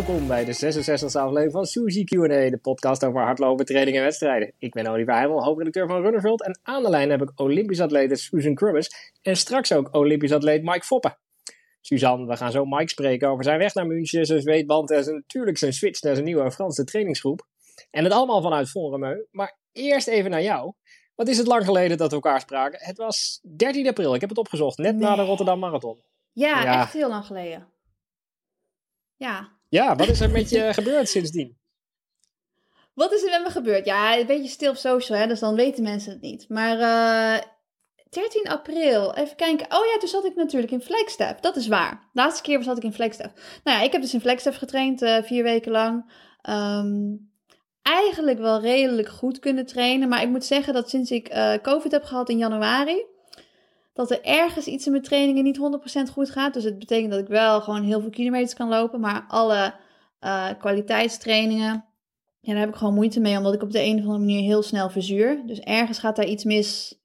Welkom bij de 66e aflevering van Suzy Q&A, de podcast over hardlopen, training en wedstrijden. Ik ben Oliver Heimel, hoofdredacteur van Runnerveld en aan de lijn heb ik Olympisch atleet Susan Crummers en straks ook Olympisch atleet Mike Foppen. Suzanne, we gaan zo Mike spreken over zijn weg naar München, zijn zweetband en zijn, natuurlijk zijn switch naar zijn nieuwe Franse trainingsgroep. En het allemaal vanuit Vonremeu. Maar eerst even naar jou. Wat is het lang geleden dat we elkaar spraken? Het was 13 april, ik heb het opgezocht, net na de Rotterdam Marathon. Ja, ja, echt heel lang geleden. Ja. Ja, wat is er met je gebeurd sindsdien? Wat is er met me gebeurd? Ja, een beetje stil op social, hè, dus dan weten mensen het niet. Maar uh, 13 april, even kijken. Oh ja, toen zat ik natuurlijk in Flagstaff. Dat is waar. De laatste keer zat ik in Flagstaff. Nou ja, ik heb dus in Flagstaff getraind, uh, vier weken lang. Um, eigenlijk wel redelijk goed kunnen trainen. Maar ik moet zeggen dat sinds ik uh, COVID heb gehad in januari, dat er ergens iets in mijn trainingen niet 100% goed gaat. Dus het betekent dat ik wel gewoon heel veel kilometers kan lopen. Maar alle uh, kwaliteitstrainingen, ja, daar heb ik gewoon moeite mee. Omdat ik op de een of andere manier heel snel verzuur. Dus ergens gaat daar iets mis.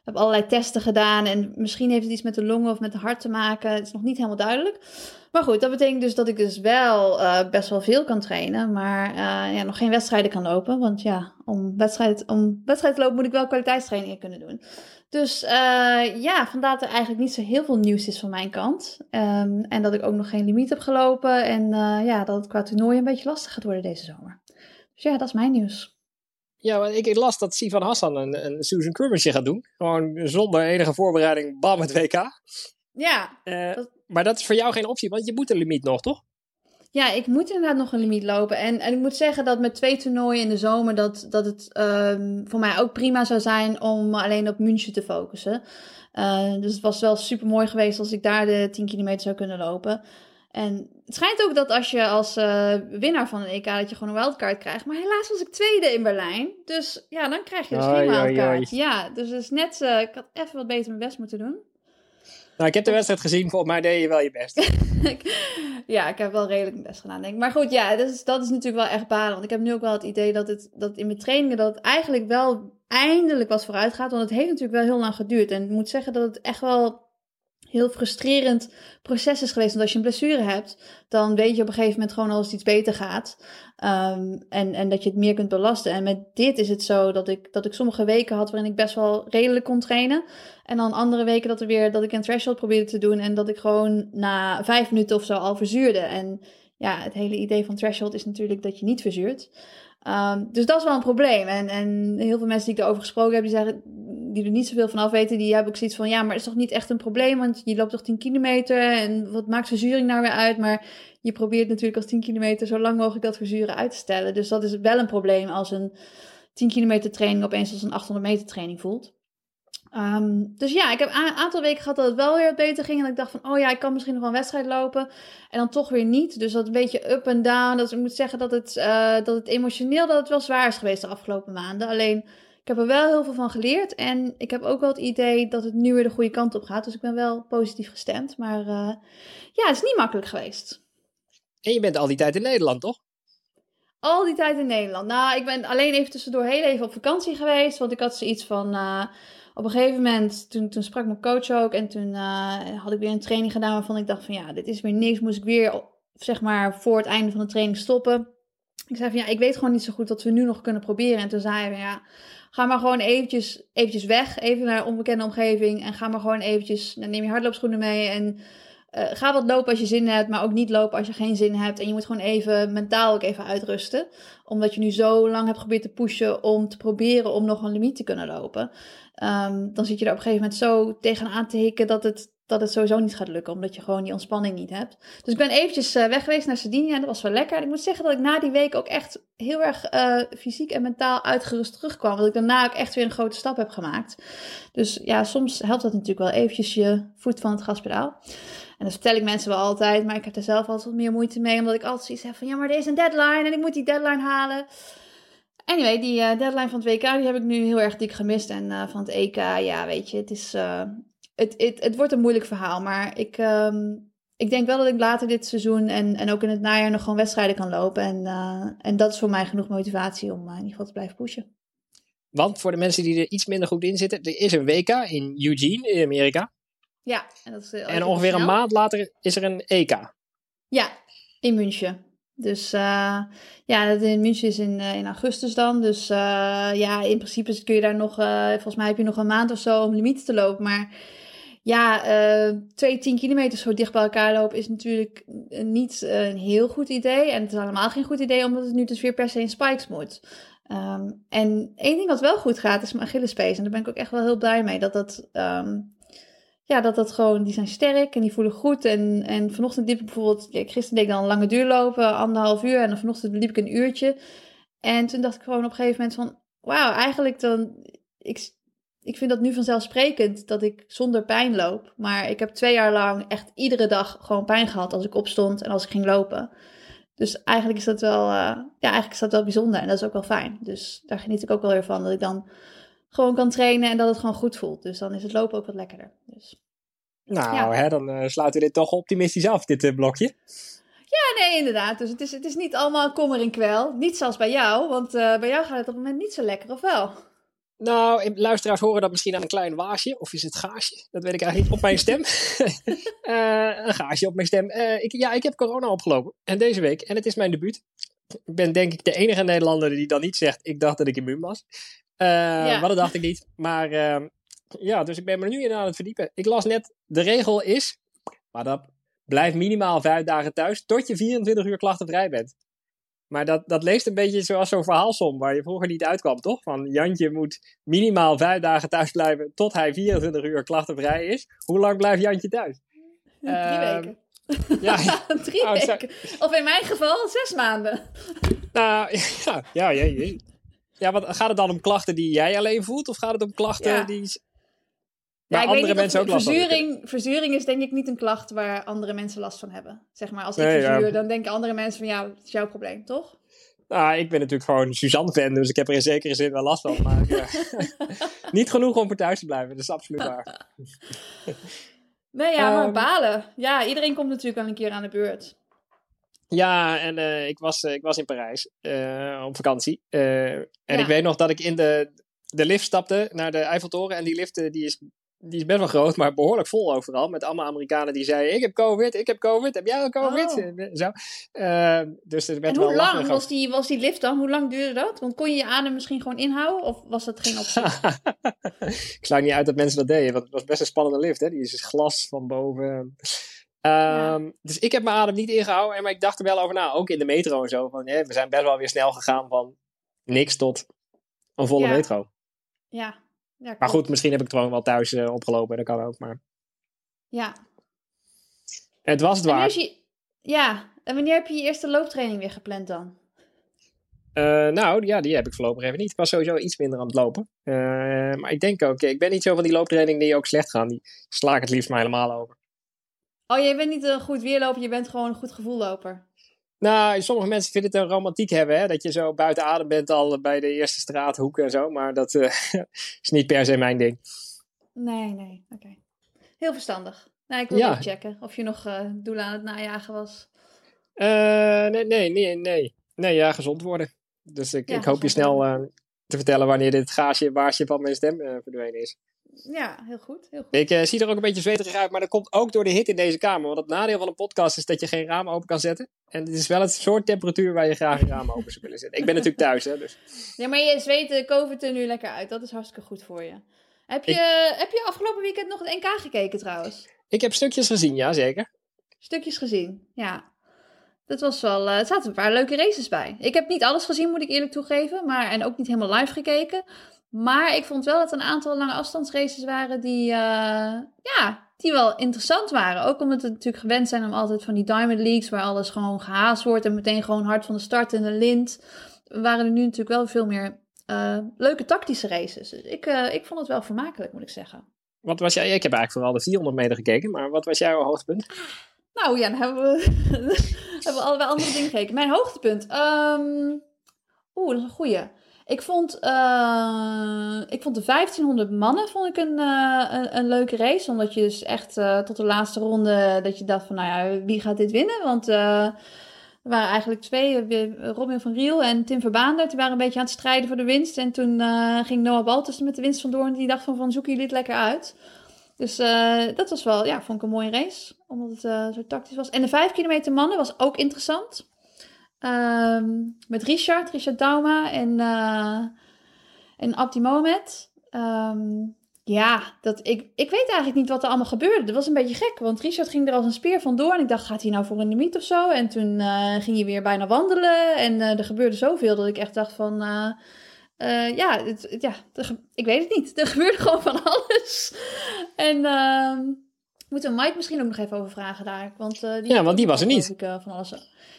Ik heb allerlei testen gedaan. En misschien heeft het iets met de longen of met het hart te maken. Het is nog niet helemaal duidelijk. Maar goed, dat betekent dus dat ik dus wel uh, best wel veel kan trainen, maar uh, ja, nog geen wedstrijden kan lopen. Want ja, om wedstrijd, om wedstrijd te lopen moet ik wel kwaliteitstrainingen kunnen doen. Dus uh, ja, vandaar dat er eigenlijk niet zo heel veel nieuws is van mijn kant. Um, en dat ik ook nog geen limiet heb gelopen en ja, dat het qua toernooi een beetje lastig gaat worden deze zomer. Dus ja, dat is mijn nieuws. Ja, maar ik las dat Sivan Hassan een, een Susan Crummersje gaat doen. Gewoon zonder enige voorbereiding, bam, het WK. Ja. Dat... Maar dat is voor jou geen optie, want je moet een limiet nog, toch? Ja, ik moet inderdaad nog een limiet lopen. En, en ik moet zeggen dat met twee toernooien in de zomer, dat, dat het um, voor mij ook prima zou zijn om alleen op München te focussen. Uh, dus het was wel super mooi geweest als ik daar de 10 kilometer zou kunnen lopen. En het schijnt ook dat als je als uh, winnaar van een EK, dat je gewoon een wildcard krijgt. Maar helaas was ik tweede in Berlijn. Dus ja, dan krijg je dus geen wildcard. Ja, dus het is net, uh, ik had even wat beter mijn best moeten doen. Nou, ik heb de wedstrijd gezien. Volgens mij deed je wel je best. ja, ik heb wel redelijk mijn best gedaan, denk ik. Maar goed, ja, dat is, dat is natuurlijk wel echt balen. Want ik heb nu ook wel het idee dat het dat in mijn trainingen dat het eigenlijk wel eindelijk wat vooruit gaat. Want het heeft natuurlijk wel heel lang geduurd. En ik moet zeggen dat het echt wel heel frustrerend proces is geweest. Want als je een blessure hebt, dan weet je op een gegeven moment gewoon als het iets beter gaat. Um, en, en dat je het meer kunt belasten. En met dit is het zo dat ik, dat ik sommige weken had waarin ik best wel redelijk kon trainen. En dan andere weken dat, er weer, dat ik een threshold probeerde te doen. En dat ik gewoon na vijf minuten of zo al verzuurde. En ja, het hele idee van threshold is natuurlijk dat je niet verzuurt. Um, dus dat is wel een probleem. En, en heel veel mensen die ik erover gesproken heb, die zeggen, die er niet zoveel van af weten, die hebben ook zoiets van, ja, maar het is toch niet echt een probleem, want je loopt toch 10 kilometer en wat maakt verzuring nou weer uit? Maar je probeert natuurlijk als 10 kilometer zo lang mogelijk dat verzuren uit te stellen. Dus dat is wel een probleem als een 10 kilometer training opeens als een 800 meter training voelt. Um, dus ja, ik heb een aantal weken gehad dat het wel weer beter ging. En ik dacht van, oh ja, ik kan misschien nog wel een wedstrijd lopen. En dan toch weer niet. Dus dat een beetje up en down. Dus ik moet zeggen dat het, uh, dat het emotioneel dat het wel zwaar is geweest de afgelopen maanden. Alleen, ik heb er wel heel veel van geleerd. En ik heb ook wel het idee dat het nu weer de goede kant op gaat. Dus ik ben wel positief gestemd. Maar uh, ja, het is niet makkelijk geweest. En je bent al die tijd in Nederland, toch? Al die tijd in Nederland. Nou, ik ben alleen even tussendoor heel even op vakantie geweest. Want ik had zoiets van... Uh, op een gegeven moment, toen, toen sprak mijn coach ook en toen uh, had ik weer een training gedaan waarvan ik dacht van ja, dit is weer niks. Moest ik weer, zeg maar, voor het einde van de training stoppen. Ik zei van ja, ik weet gewoon niet zo goed wat we nu nog kunnen proberen. En toen zei hij van ja, ga maar gewoon eventjes, eventjes weg, even naar een onbekende omgeving. En ga maar gewoon eventjes, dan neem je hardloopschoenen mee en uh, ga wat lopen als je zin hebt, maar ook niet lopen als je geen zin hebt. En je moet gewoon even mentaal ook even uitrusten. Omdat je nu zo lang hebt geprobeerd te pushen om te proberen om nog een limiet te kunnen lopen. Um, dan zit je er op een gegeven moment zo tegenaan te hikken dat het, dat het sowieso niet gaat lukken. Omdat je gewoon die ontspanning niet hebt. Dus ik ben eventjes uh, weg geweest naar Sardinia en dat was wel lekker. En ik moet zeggen dat ik na die week ook echt heel erg uh, fysiek en mentaal uitgerust terugkwam. Dat ik daarna ook echt weer een grote stap heb gemaakt. Dus ja, soms helpt dat natuurlijk wel eventjes je voet van het gaspedaal. En dat vertel ik mensen wel altijd, maar ik heb er zelf altijd wat meer moeite mee. Omdat ik altijd zoiets heb van, ja, maar er is een deadline en ik moet die deadline halen. Anyway, die uh, deadline van het WK die heb ik nu heel erg dik gemist. En uh, van het EK, ja, weet je, het is... Uh, het, het, het wordt een moeilijk verhaal, maar ik, um, ik denk wel dat ik later dit seizoen en, en ook in het najaar nog gewoon wedstrijden kan lopen. En, en dat is voor mij genoeg motivatie om in ieder geval te blijven pushen. Want voor de mensen die er iets minder goed in zitten, er is een WK in Eugene in Amerika. Ja, en, dat is, en ongeveer een maand later is er een EK. Ja, in München. Dus uh, ja, in München is in, in augustus dan. Dus ja, in principe kun je daar nog, volgens mij heb je nog een maand of zo om limieten te lopen. Maar ja, twee tien kilometer zo dicht bij elkaar lopen is natuurlijk niet een heel goed idee. En het is helemaal geen goed idee, omdat het nu dus weer per se in spikes moet. Um, en één ding wat wel goed gaat, is mijn Achillespees. En daar ben ik ook echt wel heel blij mee. Dat dat, um, ja, dat dat gewoon, die zijn sterk en die voelen goed. En, en vanochtend liep ik bijvoorbeeld, ja, gisteren deed ik dan een lange duur lopen, anderhalf uur. En dan vanochtend liep ik een uurtje. En toen dacht ik gewoon op een gegeven moment van, wauw, eigenlijk dan, ik, ik vind dat nu vanzelfsprekend dat ik zonder pijn loop. Maar ik heb twee jaar lang echt iedere dag gewoon pijn gehad als ik opstond en als ik ging lopen. Dus eigenlijk is dat wel, uh, ja, eigenlijk is dat wel bijzonder en dat is ook wel fijn. Dus daar geniet ik ook wel weer van, dat ik dan gewoon kan trainen en dat het gewoon goed voelt. Dus dan is het lopen ook wat lekkerder. Dus, nou, hè, dan uh, sluiten we dit toch optimistisch af, dit uh, blokje. Ja, nee, inderdaad. Dus het is, het is niet allemaal kommer en kwel. Niet zoals bij jou, want bij jou gaat het op het moment niet zo lekker, of wel? Nou, luisteraars horen dat misschien aan een klein waasje. Of is het gaasje? Dat weet ik eigenlijk niet. Op mijn stem. uh, een gaasje op mijn stem. Uh, ik, ja, ik heb corona opgelopen. En deze week. En het is mijn debuut. Ik ben denk ik de enige Nederlander die dan niet zegt... ik dacht dat ik immuun was. Uh, ja. Maar dat dacht ik niet. Maar ehm, ja, dus ik ben me nu in aan het verdiepen. Ik las net, de regel is... Maar dat blijft minimaal vijf dagen thuis... tot je 24 uur klachtenvrij bent. Maar dat, dat leest een beetje zoals zo'n verhaalsom waar je vroeger niet uitkwam, toch? Van Jantje moet minimaal vijf dagen thuis blijven tot hij 24 uur klachtenvrij is. Hoe lang blijft Jantje thuis? Drie uh, weken. Ja, drie nou, weken. Of in mijn geval zes maanden. Nou, ja, ja, ja, ja. wat, gaat het dan om klachten die jij alleen voelt? Of gaat het om klachten ja. die ja, andere mensen ook last verzuring, van Verzuring is denk ik niet een klacht waar andere mensen last van hebben. Zeg maar, als ik nee, verzuur, dan denken andere mensen van ja, het is jouw probleem, toch? Nou, ik ben natuurlijk gewoon Suzanne-fan, dus ik heb er in zekere zin wel last van. Maar uh, niet genoeg om voor thuis te blijven, dat is absoluut waar. Nee, ja, maar um, balen. Ja, iedereen komt natuurlijk wel een keer aan de beurt. Ja, en uh, ik, was, uh, ik was in Parijs op vakantie. en ja. ik weet nog dat ik in de, de lift stapte naar de Eiffeltoren. En die lift die is die is best wel groot, maar behoorlijk vol overal. Met allemaal Amerikanen die zeiden: Ik heb COVID, ik heb COVID, heb jij ook COVID? Oh. Zo. Uh, dus er werd en hoe lang was die, was die lift dan? Hoe lang duurde dat? Want kon je je adem misschien gewoon inhouden of was dat geen optie? ik sluit niet uit dat mensen dat deden, want het was best een spannende lift. Hè? Die is dus glas van boven. Um, ja. Dus ik heb mijn adem niet ingehouden, maar ik dacht er wel over na. Ook in de metro en zo. Van, we zijn best wel weer snel gegaan van niks tot een volle ja. metro. Ja, ja, maar goed, misschien heb ik het gewoon wel thuis uh, opgelopen. Dat kan ook, maar... Ja. Het was het waard. Je... Ja, en wanneer heb je je eerste looptraining weer gepland dan? Uh, nou, ja, die heb ik voorlopig even niet. Ik was sowieso iets minder aan het lopen. Uh, maar ik denk ook, ik ben niet zo van die looptraining die ook slecht gaan. Die sla ik het liefst maar helemaal over. Oh, jij bent niet een goed weerloper, je bent gewoon een goed gevoelloper. Nou, sommige mensen vinden het een romantiek hebben, hè? dat je zo buiten adem bent al bij de eerste straathoeken en zo. Maar dat uh, is niet per se mijn ding. Nee, nee, oké. Heel verstandig. Nou, ik wil ja. even checken of je nog uh, doel aan het najagen was. Uh, nee, nee, nee, nee. Nee, ja, gezond worden. Dus ik, ja, ik hoop je snel te vertellen wanneer dit gaasje, baarsje van mijn stem verdwenen is. Ja, heel goed. Heel goed. Ik uh, zie er ook een beetje zweterig uit, maar dat komt ook door de hit in deze kamer. Want het nadeel van een podcast is dat je geen ramen open kan zetten. En het is wel het soort temperatuur waar je graag een raam open zou willen zetten. Ik ben natuurlijk thuis, hè. Dus. Ja, maar je zweet de COVID er nu lekker uit. Dat is hartstikke goed voor je. Heb je, ik... heb je afgelopen weekend nog het NK gekeken trouwens? Ik heb stukjes gezien, ja, zeker. Stukjes gezien, ja. Dat was wel, uh, er zaten een paar leuke races bij. Ik heb niet alles gezien, moet ik eerlijk toegeven. Maar, en ook niet helemaal live gekeken. Maar ik vond wel dat een aantal lange afstandsraces waren die, uh, ja, die wel interessant waren. Ook omdat we natuurlijk gewend zijn om altijd van die Diamond Leagues, waar alles gewoon gehaast wordt en meteen gewoon hard van de start in de lint. Waren er nu natuurlijk wel veel meer uh, leuke tactische races. Dus ik, uh, ik vond het wel vermakelijk, moet ik zeggen. Wat was jij? Ik heb eigenlijk vooral de 400 meter gekeken, maar wat was jouw hoogtepunt? Nou ja, dan hebben we, hebben we allebei andere dingen gekeken. Mijn hoogtepunt. Um, Oeh, dat is een goeie. Ik vond, uh, ik vond de 1500 mannen vond ik een, uh, een, een, leuke race. Omdat je dus echt uh, tot de laatste ronde dat je dacht van nou ja, wie gaat dit winnen? Want er waren eigenlijk twee, Robin van Riel en Tim Verbaandert. Die waren een beetje aan het strijden voor de winst. En toen ging Noah Baltus met de winst vandoor. En die dacht van, van zoeken jullie het lekker uit. Dus dat was wel, ja, vond ik een mooie race. Omdat het zo tactisch was. En de 5 kilometer mannen was ook interessant. Ehm, met Richard, Richard Dauma en, uh, en Abdi Mohamed. Ehm, ja, dat, ik, ik weet eigenlijk niet wat er allemaal gebeurde. Dat was een beetje gek, want Richard ging er als een speer vandoor. En ik dacht, gaat hij nou voor een limiet of zo? En toen uh, ging hij weer bijna wandelen. En uh, er gebeurde zoveel dat ik echt dacht van... Ja, het, ja ik weet het niet. Er gebeurde gewoon van alles. En uh, moeten we Mike misschien ook nog even over vragen daar. Want, uh, die ja, want die was er niet. Ik, uh, van alles.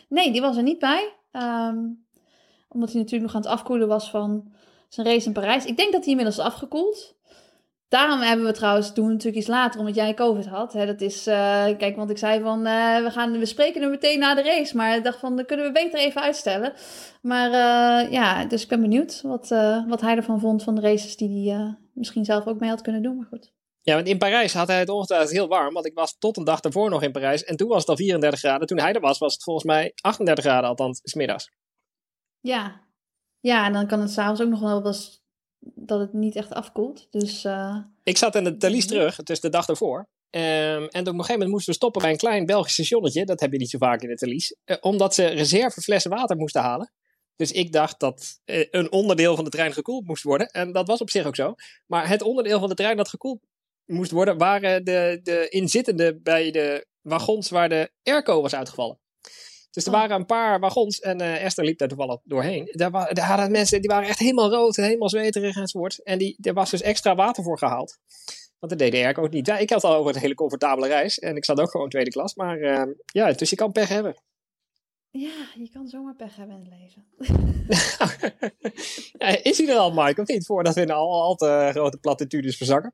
Nee, die was er niet bij. Um, omdat hij natuurlijk nog aan het afkoelen was van zijn race in Parijs. Ik denk dat hij inmiddels is afgekoeld. Daarom hebben we trouwens toen natuurlijk iets later, omdat jij COVID had. Hè, dat is, uh, kijk, want ik zei van, uh, we, gaan, we spreken er meteen na de race. Maar ik dacht van, dat kunnen we beter even uitstellen. Maar uh, ja, dus ik ben benieuwd wat, wat hij ervan vond van de races die hij misschien zelf ook mee had kunnen doen. Maar goed. Ja, want in Parijs had hij het ongetwijfeld heel warm. Want ik was tot een dag daarvoor nog in Parijs. En toen was het al 34 graden. Toen hij er was, was het volgens mij 38 graden, althans, smiddags. Ja. Ja, en dan kan het s'avonds ook nog wel eens dat het niet echt afkoelt. Dus, uh... Ik zat in de Thalys terug, het is de dag ervoor. Um, en op een gegeven moment moesten we stoppen bij een klein Belgisch stationnetje. Dat heb je niet zo vaak in de Thalys. Uh, omdat ze reserveflessen water moesten halen. Dus ik dacht dat uh, een onderdeel van de trein gekoeld moest worden. En dat was op zich ook zo. Maar het onderdeel van de trein dat gekoeld moest worden, waren de, de inzittenden bij de wagons waar de airco was uitgevallen. Dus er waren een paar wagons en uh, Esther liep daar toevallig doorheen. Daar, wa daar hadden mensen, die waren echt helemaal rood, helemaal zweterig enzovoort. En die, er was dus extra water voor gehaald. Want de DDR ook niet. Ja, ik had al over een hele comfortabele reis en ik zat ook gewoon tweede klas. Maar uh, ja, dus je kan pech hebben. Ja, je kan zomaar pech hebben in het leven. is hij er al, Mike, of niet? Voordat we in al, al te grote platitudes verzakken.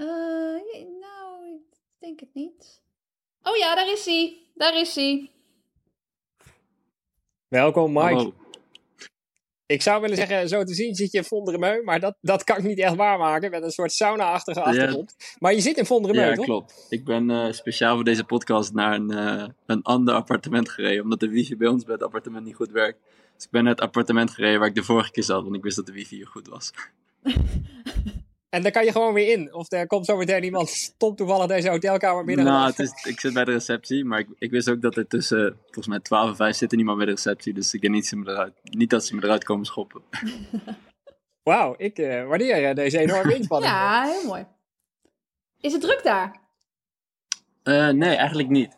Uh, nou, ik denk het niet. Oh ja, daar is hij. Daar is hij. Welkom, Mike. Hallo. Ik zou willen zeggen, zo te zien zit je in Vonderemeu, maar dat, dat kan ik niet echt waarmaken met een soort sauna-achtige achtergrond. Ja. Maar je zit in Vonderemeu, ja, toch? Ja, klopt. Ik ben uh, speciaal voor deze podcast naar een, uh, een ander appartement gereden, omdat de wifi bij ons bij het appartement niet goed werkt. Dus ik ben naar het appartement gereden waar ik de vorige keer zat, want ik wist dat de wifi hier goed was. En dan kan je gewoon weer in. Of er komt zo meteen iemand, stopt toevallig deze hotelkamer binnen. Nou, het is, ik zit bij de receptie, maar ik, ik wist ook dat er tussen, volgens mij 12 en 5 zit er niemand bij de receptie. Dus ik denk niet, me eruit, niet dat ze me eruit komen schoppen. Wauw, ik uh, waardeer deze enorme inspanning. ja, heel mooi. Is het druk daar? Uh, nee, eigenlijk niet.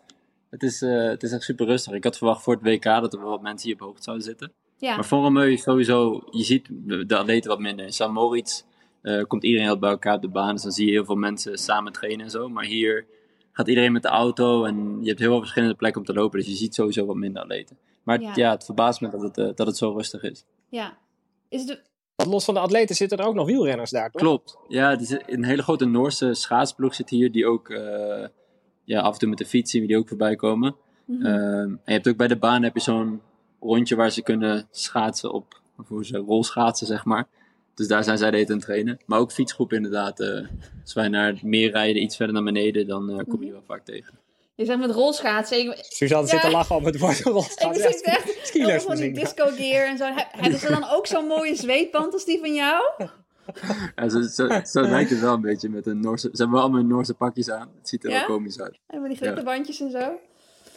Het is, uh, het is echt super rustig. Ik had verwacht voor het WK dat er wel wat mensen hier op hoogte zouden zitten. Ja. Maar voor een sowieso, je ziet de atleten wat minder. In San Moritz uh, komt iedereen heel bij elkaar op de baan. Dus dan zie je heel veel mensen samen trainen en zo. Maar hier gaat iedereen met de auto en je hebt heel veel verschillende plekken om te lopen. Dus je ziet sowieso wat minder atleten. Maar ja, ja het verbaast me dat het, uh, dat het zo rustig is. Ja. Is de... Want los van de atleten zitten er ook nog wielrenners daar, toch? Klopt. Ja, er is een hele grote Noorse schaatsploeg zit hier. Die ook uh, ja, af en toe met de fiets zien die ook voorbij komen. Mm -hmm. en je hebt ook bij de baan heb je zo'n rondje waar ze kunnen schaatsen op, of hoe ze rolschaatsen, zeg maar. Dus daar zijn zij de aan het trainen. Maar ook fietsgroep inderdaad. Uh, als wij naar het meer rijden, iets verder naar beneden, dan uh, kom je mhm. wel vaak tegen. Je zegt met rolschaatsen. Ik... Suzanne ja. zit te lachen om het woord rolschaatsen. Ik zit echt skilers van die disco gear en zo. Hebben ze dan ook zo'n mooie zweetband als die van jou? Ja, zo, zo, zo lijkt het wel een beetje met een Noorse... Ze hebben allemaal Noorse pakjes aan. Het ziet er ja? wel komisch uit. En met die grote bandjes en zo.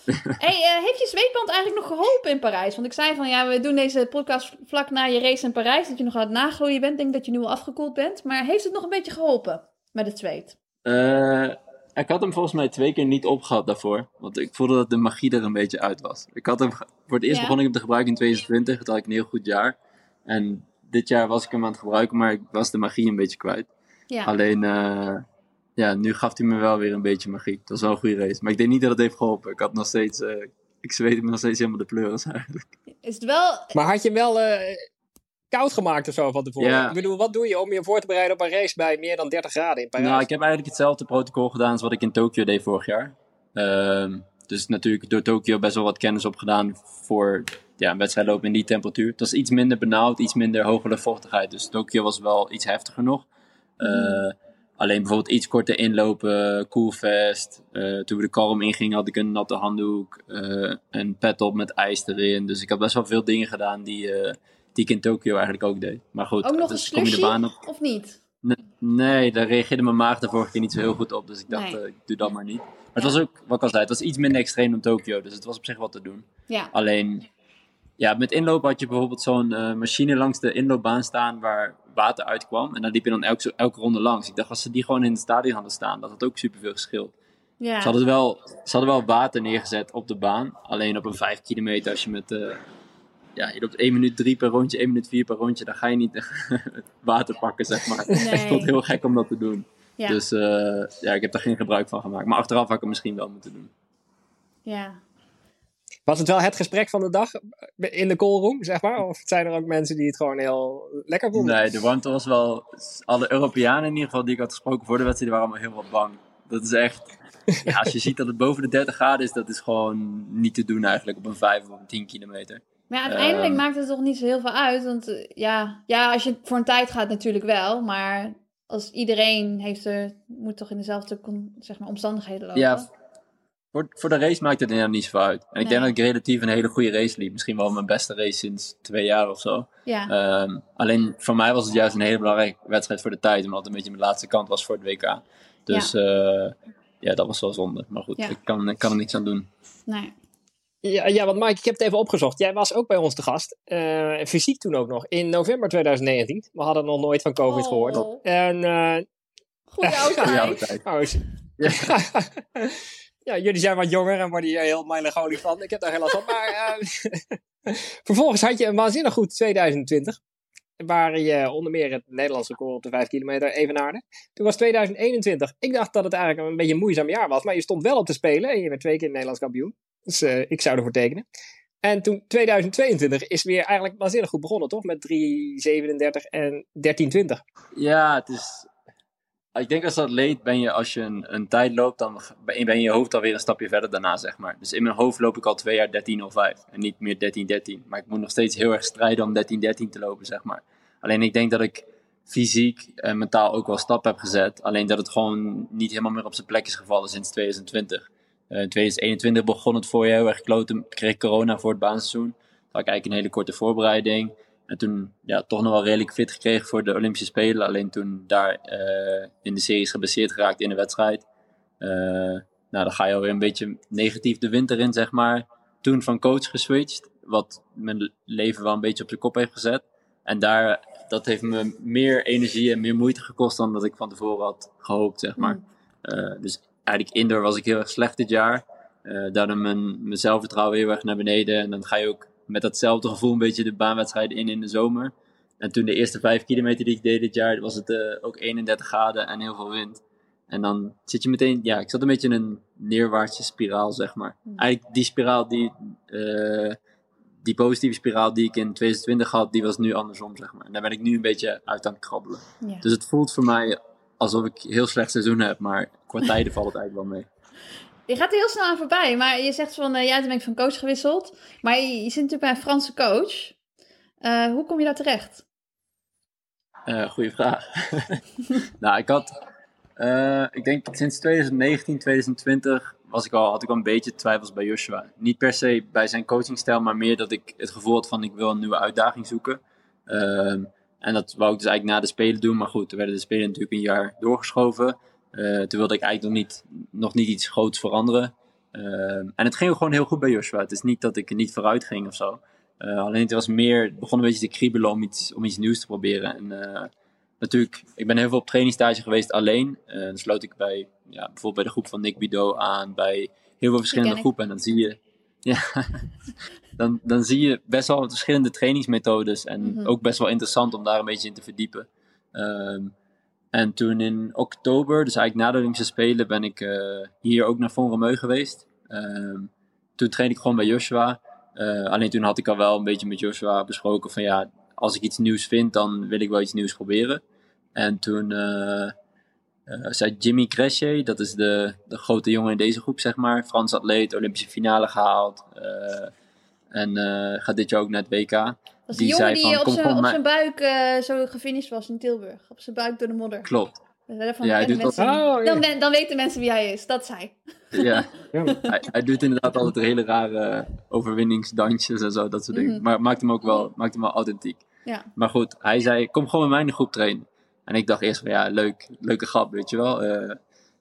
hey, uh, heeft je zweetband eigenlijk nog geholpen in Parijs? Want ik zei van ja, we doen deze podcast vlak na je race in Parijs. Dat je nog aan het nagroeien bent. Denk dat je nu al afgekoeld bent. Maar heeft het nog een beetje geholpen met het zweet? Uh, ik had hem volgens mij twee keer niet opgehad daarvoor. Want ik voelde dat de magie er een beetje uit was. Ik had hem, voor het eerst ja. begon ik hem te gebruiken in 2020. Dat had ik een heel goed jaar. En dit jaar was ik hem aan het gebruiken, maar ik was de magie een beetje kwijt. Ja. Alleen, uh, ja, nu gaf hij me wel weer een beetje magie. Dat was wel een goede race. Maar ik denk niet dat het heeft geholpen. Ik had nog steeds, uh, ik zweet me nog steeds helemaal de pleuris eigenlijk. Is het wel... Maar had je wel uh, koud gemaakt of zo van tevoren? Ja. Ik bedoel, wat doe je om je voor te bereiden op een race bij meer dan 30 graden in Parijs? Nou, ik heb eigenlijk hetzelfde protocol gedaan als wat ik in Tokio deed vorig jaar. Uh, dus natuurlijk door Tokio best wel wat kennis opgedaan voor ja, een wedstrijd lopen in die temperatuur. Het was iets minder benauwd, iets minder hoge luchtvochtigheid. Dus Tokio was wel iets heftiger nog. Mm. Alleen bijvoorbeeld iets korter inlopen, koelvest. Uh, toen we de kalm ingingen had ik een natte handdoek, uh, een pet op met ijs erin. Dus ik heb best wel veel dingen gedaan die, uh, die ik in Tokio eigenlijk ook deed. Maar goed, ook nog dus een kom je de baan op. of niet? Nee, nee, daar reageerde mijn maag de vorige keer niet zo heel goed op. Dus ik dacht, nee. ik doe dat maar niet. Maar het was ook, wat ik al zei, het was iets minder extreem dan Tokio. Dus het was op zich wat te doen. Ja. Alleen, ja, met inlopen had je bijvoorbeeld zo'n eh, machine langs de inloopbaan staan waar water uitkwam. En daar liep je dan elke, elke ronde langs. Ik dacht, als ze die gewoon in het stadion hadden staan, dat had ook superveel geschild. Ja. Ze, hadden wel, ze hadden wel water neergezet op de baan. Alleen op een 5 kilometer, als je met. eh, ja, je loopt 1 minuut 3 per rondje, 1 minuut 4 per rondje. Dan ga je niet het water pakken, zeg maar. Nee. Ik vond het heel gek om dat te doen. ja. Dus eh, ja, ik heb daar geen gebruik van gemaakt. Maar achteraf had ik het misschien wel moeten doen. ja. Was het wel het gesprek van de dag in de callroom, zeg maar? Of zijn er ook mensen die het gewoon heel lekker vonden? Nee, de warmte was wel. Alle Europeanen in ieder geval die ik had gesproken voor de wedstrijd, die waren allemaal heel wat bang. Dat is echt. Ja, als je ziet dat het boven de 30 graden is, dat is gewoon niet te doen eigenlijk op een 5 of op een 10 kilometer. Maar ja, uiteindelijk Ehm. maakt het toch niet zo heel veel uit. Want eh, ja, ja, als je voor een tijd gaat natuurlijk wel. Maar als iedereen heeft er, moet toch in dezelfde zeg maar, omstandigheden lopen. Ja, voor, voor de race maakt het inderdaad niet zoveel uit. En ik denk dat ik relatief een hele goede race liep. Misschien wel mijn beste race sinds twee jaar of zo. Ja. Ehm, alleen voor mij was het juist een hele belangrijke wedstrijd voor de tijd. Omdat het een beetje mijn laatste kant was voor het WK. Dus ja, ja dat was wel zonde. Maar goed, Ja. ik, kan, ik kan er niets aan doen. nee. Ja, ja, want Mike, ik heb het even opgezocht. Jij was ook bij ons te gast. eh, fysiek toen ook nog. In november 2019. We hadden nog nooit van COVID Oh. gehoord. En eh, Goeie oude Ja, Ja, tijd. de tijd. Oh, is- ja, jullie zijn wat jonger en worden hier heel melancholisch van. Ik heb daar heel last van. Maar eh, vervolgens had je een waanzinnig goed 2020. Waar je onder meer het Nederlandse record op de 5 kilometer evenaarde. Toen was 2021. Ik dacht dat het eigenlijk een beetje een moeizaam jaar was. Maar je stond wel op te spelen. En je werd twee keer Nederlands kampioen. Dus eh, ik zou ervoor tekenen. En toen 2022 is weer eigenlijk waanzinnig goed begonnen, toch? Met 3,37 en 13,20. Ja, het is. Ik denk als atleet ben je, als je een, een tijd loopt, dan ben je, ben je hoofd alweer een stapje verder daarna, zeg maar. Dus in mijn hoofd loop ik al twee jaar 13.05 en niet meer 13.13. Maar ik moet nog steeds heel erg strijden om 13.13 te lopen, zeg maar. Alleen ik denk dat ik fysiek en mentaal ook wel stappen heb gezet. Alleen dat het gewoon niet helemaal meer op zijn plek is gevallen sinds 2020. Eh, in 2021 begon het voorjaar heel erg kloten. Kreeg corona voor het baanseizoen. Had ik eigenlijk een hele korte voorbereiding. En toen ja, toch nog wel redelijk fit gekregen voor de Olympische Spelen. Alleen toen daar eh, in de series geblesseerd geraakt in de wedstrijd. Eh, nou, dan ga je alweer een beetje negatief de winter in, zeg maar. Toen van coach geswitcht. Wat mijn leven wel een beetje op zijn kop heeft gezet. En daar, dat heeft me meer energie en meer moeite gekost dan dat ik van tevoren had gehoopt, zeg maar. Eh, dus eigenlijk indoor was ik heel erg slecht dit jaar. Daardoor mijn, mijn zelfvertrouwen heel erg naar beneden. En dan ga je ook met datzelfde gevoel een beetje de baanwedstrijden in in de zomer. En toen de eerste vijf kilometer die ik deed dit jaar, was het eh, ook 31 graden en heel veel wind. En dan zit je meteen, ja, ik zat een beetje in een neerwaartse spiraal, zeg maar. Hmm. Eigenlijk die spiraal, die, eh, die positieve spiraal die ik in 2020 had, die was nu andersom, zeg maar. En daar ben ik nu een beetje uit aan het krabbelen. Ja. Dus het voelt voor mij alsof ik heel slecht seizoen heb, maar qua tijden valt het eigenlijk wel mee. Je gaat er heel snel aan voorbij, maar je zegt van, eh ja, toen ben ik van coach gewisseld. Maar je, zit natuurlijk bij een Franse coach. Eh, hoe kom je daar terecht? Eh goeie vraag. nou, ik had, ik denk sinds 2019, 2020 was ik al, had ik al een beetje twijfels bij Joshua. Niet per se bij zijn coachingstijl, maar meer dat ik het gevoel had van ik wil een nieuwe uitdaging zoeken. Ehm, en dat wou ik dus eigenlijk na de Spelen doen. Maar goed, toen werden de Spelen natuurlijk een jaar doorgeschoven. Eh, toen wilde ik eigenlijk nog niet, nog niet iets groots veranderen. Ehm, en het ging gewoon heel goed bij Joshua. Het is niet dat ik er niet vooruit ging of zo. Eh, alleen het was meer, het begon een beetje te kriebelen om iets, om iets nieuws te proberen. En eh, natuurlijk, ik ben heel veel op trainingstage geweest alleen. Eh, dan sloot ik bij, ja, bijvoorbeeld bij de groep van Nick Bidot aan, bij heel veel verschillende groepen. En dan zie je, ja, dan, dan zie je best wel verschillende trainingsmethodes. En Mhm. ook best wel interessant om daar een beetje in te verdiepen. Ehm, en toen in oktober, dus eigenlijk na de Olympische Spelen, ben ik eh, hier ook naar Von Romeu geweest. Ehm, toen trainde ik gewoon bij Joshua. Eh, alleen toen had ik al wel een beetje met Joshua besproken van ja, als ik iets nieuws vind, dan wil ik wel iets nieuws proberen. En toen eh, zei Jimmy Cresce, dat is de, de grote jongen in deze groep, zeg maar. Frans atleet, Olympische finale gehaald. En eh, gaat dit jaar ook naar het WK. Dat is die Die jongen zei die van, op kom zijn, gewoon op zijn buik eh, zo gefinished was in Tilburg. Op zijn buik door de modder. Klopt. Daarvan Ja, hij doet dat- Oh, dan, dan weten mensen wie hij is. Dat is hij. Ja. Hij doet inderdaad altijd hele rare overwinningsdansjes en zo, dat soort dingen. Mhm. Maar maakt hem ook wel, maakt hem wel authentiek. Ja. Maar goed, hij zei, kom gewoon met mij in de groep trainen. En ik dacht eerst van, ja, leuk, leuke grap, weet je wel. Eh,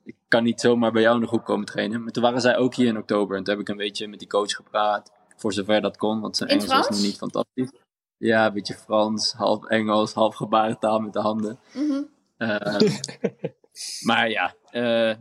ik kan niet zomaar bij jou in de groep komen trainen. Maar toen waren zij ook hier in oktober. En toen heb ik een beetje met die coach gepraat. Voor zover dat kon, want zijn Engels was nog niet fantastisch. Ja, een beetje Frans, half Engels, half gebarentaal met de handen. Mhm. Eh, maar ja, eh,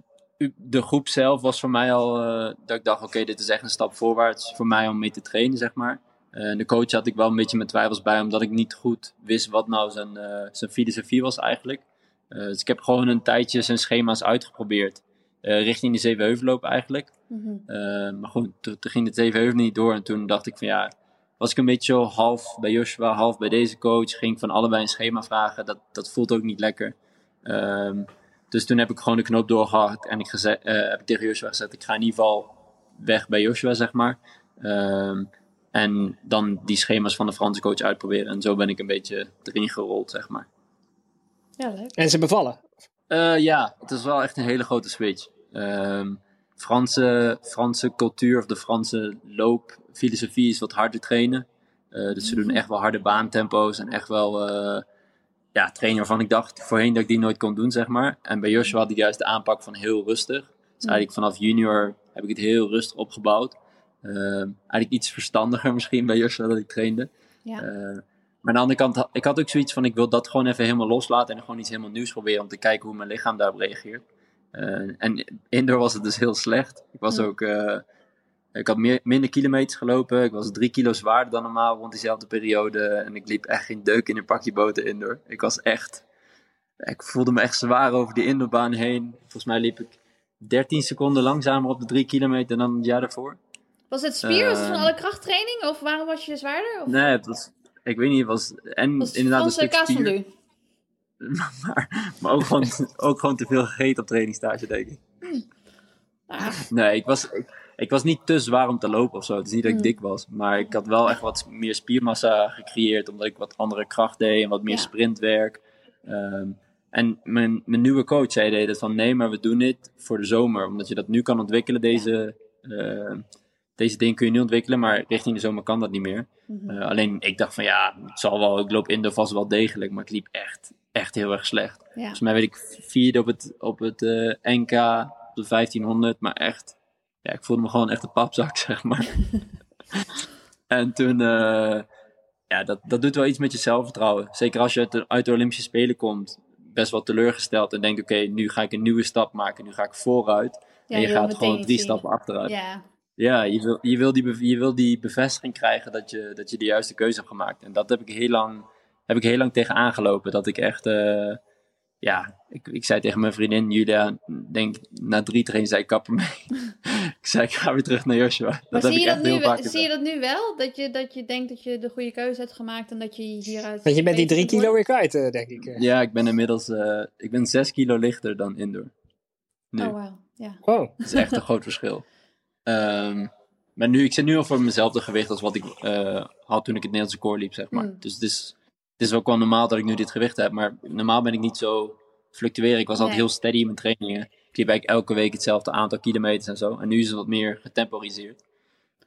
de groep zelf was voor mij al eh, dat ik dacht, oké, dit is echt een stap voorwaarts voor mij om mee te trainen, zeg maar. De coach had ik wel een beetje mijn twijfels bij, omdat ik niet goed wist wat nou zijn, zijn filosofie was eigenlijk. Dus ik heb gewoon een tijdje zijn schema's uitgeprobeerd, eh, richting de Zevenheuvelloop eigenlijk. Mhm. Eh, maar goed, toen, toen ging de Zevenheuvel niet door en toen dacht ik van ja, was ik een beetje zo half bij Joshua, half bij deze coach. Ging ik van allebei een schema vragen, dat, dat voelt ook niet lekker. Ehm, dus toen heb ik gewoon de knoop doorgehakt en ik geze- eh, heb ik tegen Joshua gezegd, ik ga in ieder geval weg bij Joshua, zeg maar. Ehm, en dan die schema's van de Franse coach uitproberen. En zo ben ik een beetje erin gerold, zeg maar. Ja, leuk. En ze bevallen. Eh, ja, het is wel echt een hele grote switch. Ehm, Franse, Franse cultuur of de Franse loopfilosofie is wat harder trainen. Eh, dus ze doen echt wel harde baantempo's en echt wel eh, ja, trainen waarvan ik dacht voorheen dat ik die nooit kon doen, zeg maar. En bij Joshua had ik juist de aanpak van heel rustig. Dus eigenlijk vanaf junior heb ik het heel rustig opgebouwd. Ehm, eigenlijk iets verstandiger misschien bij Joshua dat ik trainde. Ja. Eh, maar aan de andere kant, ik had ook zoiets van, ik wil dat gewoon even helemaal loslaten en gewoon iets helemaal nieuws proberen om te kijken hoe mijn lichaam daarop reageert. Eh, en indoor was het dus heel slecht. Ik was ook, eh, ik had meer, minder kilometers gelopen. Ik was drie kilo zwaarder dan normaal rond diezelfde periode. En ik liep echt geen deuk in een pakje boter indoor. Ik was echt, ik voelde me echt zwaar over die indoorbaan heen. Volgens mij liep ik 13 seconden langzamer op de drie kilometer dan het jaar daarvoor. Was het spier? was het van Eh, alle krachttraining? Of waarom was je zwaarder? Of Nee, het was, ik weet niet, was en was het inderdaad een stuk spier. maar, maar ook, gewoon, ook gewoon te veel gegeten op trainingstage, denk ik. Ah, Nee, ik was, ik, ik was niet te zwaar om te lopen of zo. Het is niet dat ik Mm. dik was. Maar ik had wel echt wat meer spiermassa gecreëerd. Omdat ik wat andere kracht deed en wat meer Ja. sprintwerk. Ehm, en mijn, mijn nieuwe coach zei deed het van nee, maar we doen dit voor de zomer. Omdat je dat nu kan ontwikkelen, deze, eh, deze dingen kun je nu ontwikkelen. Maar richting de zomer kan dat niet meer. mhm. Eh, alleen ik dacht van ja, het zal wel, ik loop in de vast wel degelijk. Maar ik liep echt, echt heel erg slecht. ja. Volgens mij weet ik vierde op het, op het eh, NK, op de 1500, maar echt, ja, ik voelde me gewoon echt een papzak, zeg maar. en toen, eh, ja, dat, dat doet wel iets met je zelfvertrouwen. Zeker als je uit de, uit de Olympische Spelen komt, best wel teleurgesteld en denkt, oké, nu ga ik een nieuwe stap maken, nu ga ik vooruit. Ja, en je gaat gewoon drie zien. stappen achteruit. Ja, Ja, je wil, je, wil die, je wil die bevestiging krijgen dat je, dat je de juiste keuze hebt gemaakt. En dat heb ik heel lang, heb ik heel lang tegen aangelopen. Dat ik echt, eh, ja, ik, ik zei tegen mijn vriendin Julia, denk na drie trainen zei ik kapper mee. ik zei, ik ga weer terug naar Joshua. maar dat zie heb je ik dat, echt nu, heel wel- vaak zie je dat nu wel? Dat je, dat je denkt dat je de goede keuze hebt gemaakt en dat je hieruit... Want je bent die drie kilo weer kwijt, eh, denk ik. eh. Ja, ik ben inmiddels, eh, ik ben zes kilo lichter dan indoor. Nu. Oh. Ja. Wow. Dat is echt een groot verschil. Ehm, maar nu, ik zit nu al voor mezelfde gewicht als wat ik eh, had toen ik het Nederlandse koor liep, zeg maar. Mm. Dus het is, het is ook wel normaal dat ik nu dit gewicht heb. Maar normaal ben ik niet zo fluctueren. Ik was altijd heel steady in mijn trainingen. Ik liep eigenlijk elke week hetzelfde aantal kilometers en zo. En nu is het wat meer getemporiseerd.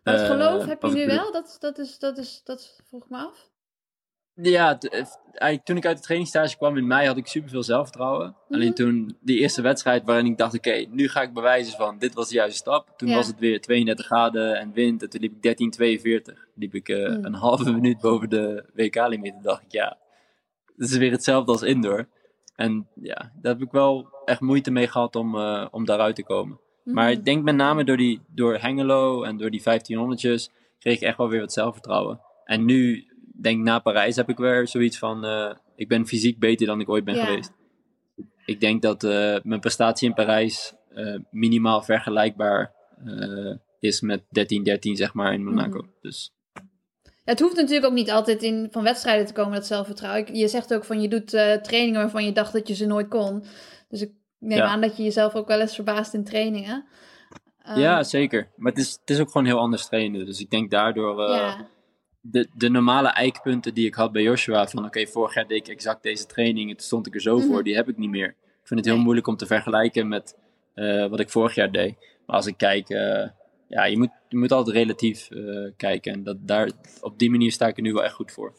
Maar het Eh, geloof heb je nu wel? Dat, dat, is, dat, is, dat vroeg ik me af. Ja, eh, eigenlijk toen ik uit de trainingstage kwam in mei had ik superveel zelfvertrouwen. Alleen toen die eerste wedstrijd waarin ik dacht, oké, nu ga ik bewijzen van dit was de juiste stap. Toen Ja. was het weer 32 graden en wind en toen liep ik 13,42. Liep ik eh, Mm. een halve minuut boven de WK-limiet. Toen dacht ik, ja, het is weer hetzelfde als indoor. En ja, daar heb ik wel echt moeite mee gehad om, eh, om daaruit te komen. Maar Mhm. ik denk met name door, die, door Hengelo en door die 1500'tjes kreeg ik echt wel weer wat zelfvertrouwen. En nu, denk na Parijs, heb ik weer zoiets van, eh, ik ben fysiek beter dan ik ooit ben Ja. geweest. Ik denk dat eh, mijn prestatie in Parijs eh, minimaal vergelijkbaar is met 13-13 zeg maar in Monaco. Dus Ja, het hoeft natuurlijk ook niet altijd in, van wedstrijden te komen, dat zelfvertrouwen. Je zegt ook van je doet trainingen waarvan je dacht dat je ze nooit kon. Dus ik neem Ja. aan dat je jezelf ook wel eens verbaast in trainingen. Ehm, ja, zeker. Maar het is, het is ook gewoon heel anders trainen. Dus ik denk daardoor... ja. De, de normale eikpunten die ik had bij Joshua, van oké, vorig jaar deed ik exact deze training en toen stond ik er zo Mhm. voor, die heb ik niet meer. Ik vind het heel Nee. moeilijk om te vergelijken met eh, wat ik vorig jaar deed. Maar als ik kijk, eh, ja, je moet, je moet altijd relatief eh, kijken. En dat, daar, op die manier sta ik er nu wel echt goed voor.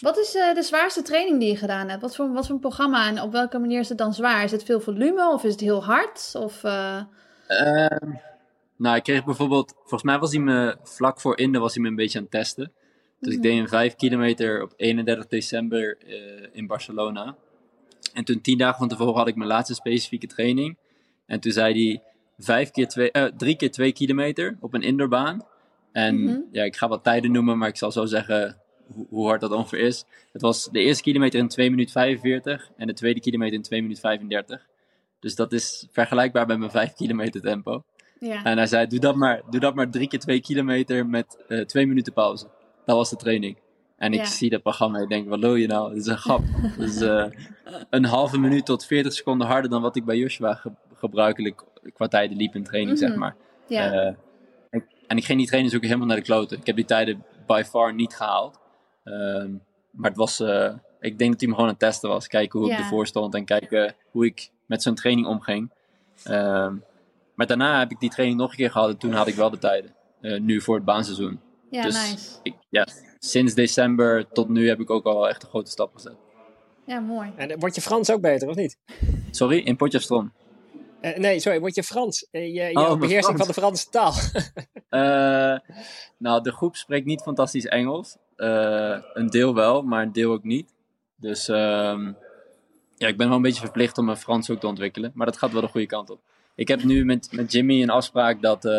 Wat is de zwaarste training die je gedaan hebt? Wat voor, wat voor een programma en op welke manier is het dan zwaar? Is het veel volume of is het heel hard? Of, eh, Ehm, Nou, ik kreeg bijvoorbeeld, volgens mij was hij me vlak voor Inden was hij me een beetje aan het testen. Dus ik deed een 5 kilometer op 31 december eh, in Barcelona. En toen tien dagen van tevoren had ik mijn laatste specifieke training. En toen zei hij vijf keer twee, eh, drie keer twee kilometer op een indoorbaan. En Mhm. ja, ik ga wat tijden noemen, maar ik zal zo zeggen hoe, hoe hard dat ongeveer is. Het was de eerste kilometer in 2 minuten 45 en de tweede kilometer in 2 minuten 35. Dus dat is vergelijkbaar met mijn 5 kilometer tempo. Ja. En hij zei, doe dat maar, doe dat maar drie keer twee kilometer met eh, twee minuten pauze. Dat was de training. En ik Ja. zie dat programma en ik denk, wat lul je nou? Dat is een grap. Dat is eh, een halve minuut tot 40 seconden harder dan wat ik bij Joshua ge- gebruikelijk qua tijden liep in training, zeg Mhm. maar. ja. Eh, ik- en ik ging die training zoeken helemaal naar de kloten. Ik heb die tijden by far niet gehaald. Ehm, maar het was, ik denk dat hij me gewoon aan het testen was. Kijken hoe ik ervoor stond en kijken hoe ik met zo'n training omging. Ehm, maar daarna heb ik die training nog een keer gehad en toen had ik wel de tijden. Eh, nu voor het baanseizoen. ja, dus nice. ik, ja, sinds december tot nu heb ik ook al echt een grote stap gezet. Ja, mooi. En eh, wordt je Frans ook beter, of niet? Sorry, in Potjafstrom. Eh, nee, sorry, wordt je Frans? Eh, je je Oh, beheersing van de Franse taal. Eh, nou, de groep spreekt niet fantastisch Engels. Eh, een deel wel, maar een deel ook niet. Dus ehm, ja, ik ben wel een beetje verplicht om mijn Frans ook te ontwikkelen. Maar dat gaat wel de goede kant op. Ik heb nu met, met Jimmy een afspraak dat... eh,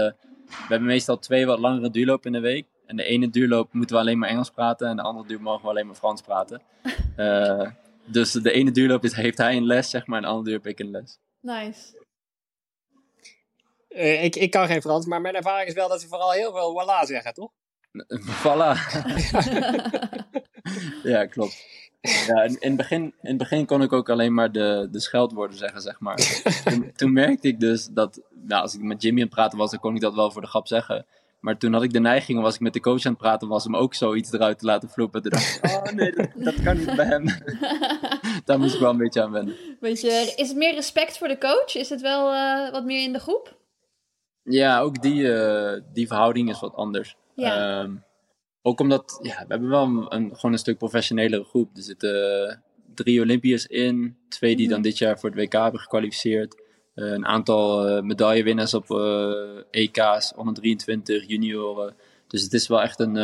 we hebben meestal twee wat langere duurlopen in de week. En de ene duurloop moeten we alleen maar Engels praten. En de andere duur mogen we alleen maar Frans praten. Eh, dus de ene duurloop is, heeft hij een les, zeg maar. En de andere duur heb ik een les. Nice. Eh, ik, ik kan geen Frans, maar mijn ervaring is wel dat ze vooral heel veel voilà zeggen, toch? Voilà. ja, klopt. Ja, in, in, het begin, in het begin kon ik ook alleen maar de, de scheldwoorden zeggen, zeg maar. toen, toen merkte ik dus dat, nou, als ik met Jimmy aan het praten was, dan kon ik dat wel voor de grap zeggen. Maar toen had ik de neiging, was ik met de coach aan het praten, was om ook zoiets eruit te laten vloepen. Toen dacht ik, oh nee, dat, dat kan niet bij hem. Daar moest ik wel een beetje aan wennen. Is het meer respect voor de coach? Is het wel eh, wat meer in de groep? Ja, ook die, eh, die verhouding is wat anders. Ja. Ehm, ook omdat, ja, we hebben wel een, een- gewoon een stuk professionelere groep. Er zitten eh, drie Olympiërs in, twee die Mhm. dan dit jaar voor het WK hebben gekwalificeerd. Eh, een aantal eh, medaillewinnaars op eh, EK's, onder 23, junioren. Dus het is wel echt een,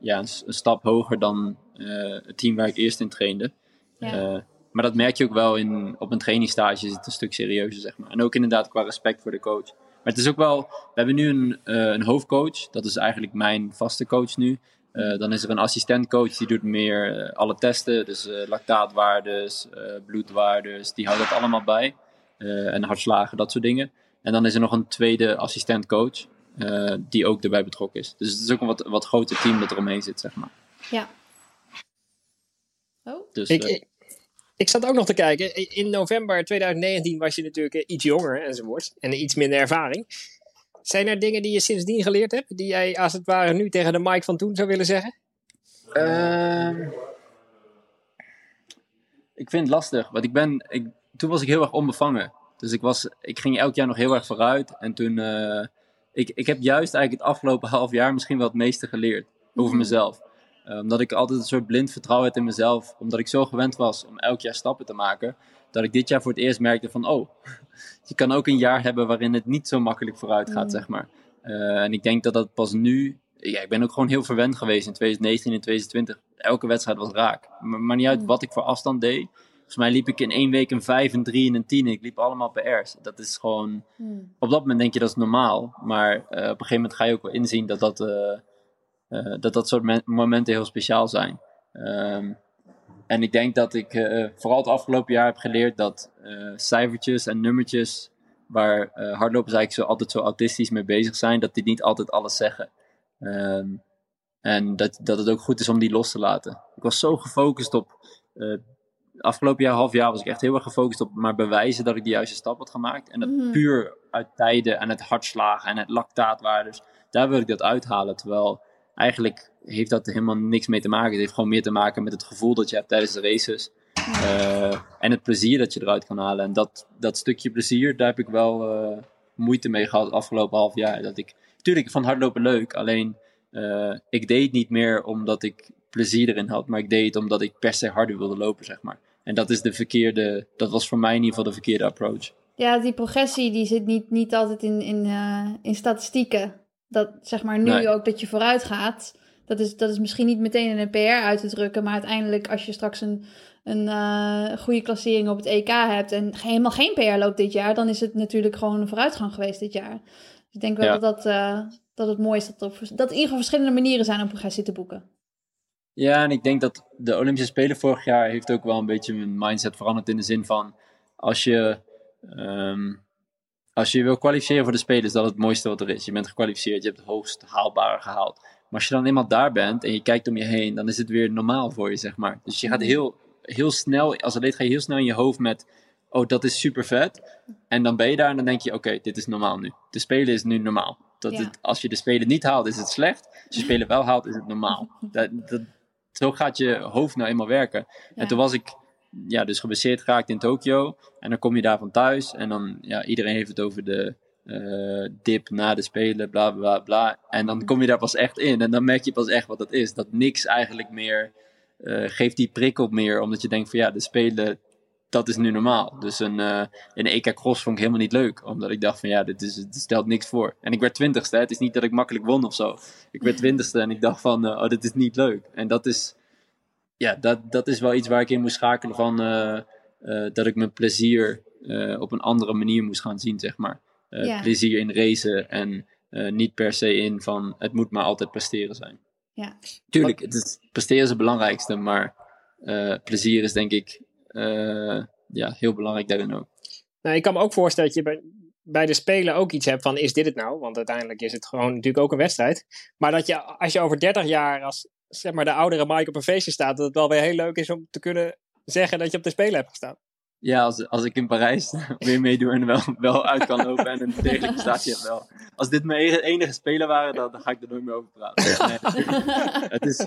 ja, een, stap hoger dan het team waar ik eerst in trainde. Ja. Maar dat merk je ook wel in, op een trainingstage is het een stuk serieuzer, zeg maar. En ook inderdaad qua respect voor de coach. Maar het is ook wel, we hebben nu een, een hoofdcoach, dat is eigenlijk mijn vaste coach nu. Eh, dan is er een assistentcoach die doet meer eh, alle testen, dus eh, lactaatwaardes, eh, bloedwaardes, die houdt dat allemaal bij. Eh, en hartslagen, dat soort dingen. En dan is er nog een tweede assistentcoach, eh, die ook erbij betrokken is. Dus het is ook een wat, wat groter team dat eromheen zit, zeg maar. Ja. Oh, Dus, Ik, ik, ik zat ook nog te kijken. In november 2019 was je natuurlijk iets jonger enzovoort. En iets minder ervaring. Zijn er dingen die je sindsdien geleerd hebt? Die jij als het ware nu tegen de Mike van toen zou willen zeggen? Ehm, ik vind het lastig, want ik ben, ik, toen was ik heel erg onbevangen. Dus ik, was, ik ging elk jaar nog heel erg vooruit. En toen, eh, ik, ik heb juist eigenlijk het afgelopen half jaar misschien wel het meeste geleerd over Mhm. mezelf. Eh, omdat ik altijd een soort blind vertrouwen had in mezelf. Omdat ik zo gewend was om elk jaar stappen te maken. Dat ik dit jaar voor het eerst merkte van, oh, je kan ook een jaar hebben waarin het niet zo makkelijk vooruit gaat, Mm. zeg maar. Eh, en ik denk dat dat pas nu, ja, ik ben ook gewoon heel verwend geweest in 2019 en 2020. Elke wedstrijd was raak. Maar, maar niet uit Mm. wat ik voor afstand deed. Volgens mij liep ik in één week een 5, een 3 en een 10. Ik liep allemaal PR's. Dat is gewoon, Hmm. op dat moment denk je dat is normaal. Maar eh, op een gegeven moment ga je ook wel inzien dat dat, eh, dat, dat soort men- momenten heel speciaal zijn. Ehm, en ik denk dat ik eh, vooral het afgelopen jaar heb geleerd dat eh, cijfertjes en nummertjes, waar eh, hardlopers eigenlijk zo, altijd zo autistisch mee bezig zijn, dat die niet altijd alles zeggen. Ehm, en dat, dat het ook goed is om die los te laten. Ik was zo gefocust op. eh, afgelopen jaar, half jaar, was ik echt heel erg gefocust op maar bewijzen dat ik de juiste stap had gemaakt. En dat Mhm. puur uit tijden en het hartslagen en het lactaatwaardes, daar wil ik dat uithalen. Terwijl eigenlijk heeft dat helemaal niks mee te maken. Het heeft gewoon meer te maken met het gevoel dat je hebt tijdens de races. Eh, en het plezier dat je eruit kan halen. En dat, dat stukje plezier, daar heb ik wel eh, moeite mee gehad afgelopen half jaar. Dat ik, tuurlijk, vond hardlopen leuk. Alleen, eh, ik deed niet meer omdat ik plezier erin had. Maar ik deed het omdat ik per se harder wilde lopen, zeg maar. En dat is de verkeerde, dat was voor mij in ieder geval de verkeerde approach. Ja, die progressie die zit niet, niet altijd in, in, in statistieken. Dat zeg maar nu Nee. ook dat je vooruit gaat. Dat is, dat is misschien niet meteen in een PR uit te drukken. Maar uiteindelijk als je straks een, een eh, goede klassering op het EK hebt. En helemaal geen PR loopt dit jaar. Dan is het natuurlijk gewoon een vooruitgang geweest dit jaar. Dus ik denk wel Ja. dat, dat, eh, dat het mooi is dat er, op- dat er in ieder geval verschillende manieren zijn om progressie te boeken. Ja, en ik denk dat de Olympische Spelen vorig jaar heeft ook wel een beetje mijn mindset veranderd in de zin van als je, ehm, als je wil kwalificeren voor de Spelen is dat het mooiste wat er is. Je bent gekwalificeerd, je hebt het hoogst haalbare gehaald. Maar als je dan eenmaal daar bent en je kijkt om je heen, dan is het weer normaal voor je, zeg maar. Dus je gaat heel, heel snel, als atleet ga je heel snel in je hoofd met, oh dat is super vet. En dan ben je daar en dan denk je, oké, dit is normaal nu. De Spelen is nu normaal. Dat Ja. het, als je de Spelen niet haalt, is het slecht. Als je Spelen wel haalt, is het normaal. Dat, dat, zo gaat je hoofd nou eenmaal werken. Ja. En toen was ik ja, dus geblesseerd geraakt in Tokio. En dan kom je daarvan thuis. En dan, ja, iedereen heeft het over de eh, dip na de Spelen, bla bla bla. En dan kom je daar pas echt in. En dan merk je pas echt wat dat is. Dat niks eigenlijk meer eh, geeft die prikkel meer. Omdat je denkt van ja, de Spelen, dat is nu normaal. Dus een, eh een EK Cross vond ik helemaal niet leuk. Omdat ik dacht van ja, dit, is, dit stelt niks voor. En ik werd twintigste. Het is niet dat ik makkelijk won of zo. Ik werd twintigste en ik dacht van, eh, oh, dit is niet leuk. En dat is, ja, dat, dat is wel iets waar ik in moest schakelen van eh, eh, dat ik mijn plezier eh, op een andere manier moest gaan zien, zeg maar. Eh, Ja. Plezier in racen en eh, niet per se in van het moet maar altijd presteren zijn. Ja. Tuurlijk, het is, presteren is het belangrijkste, maar eh, plezier is denk ik eh, ja, heel belangrijk daarin ook. Nou, ik kan me ook voorstellen dat je bij, bij de Spelen ook iets hebt van, is dit het nou? Want uiteindelijk is het gewoon natuurlijk ook een wedstrijd. Maar dat je, als je over 30 jaar als zeg maar, de oudere Mike op een feestje staat, dat het wel weer heel leuk is om te kunnen zeggen dat je op de Spelen hebt gestaan. Ja, als, als ik in Parijs weer meedoe en wel, wel uit kan lopen en een degelijke prestatie heb wel. Als dit mijn enige, spelen waren, dan, dan ga ik er nooit meer over praten. Nee, het is,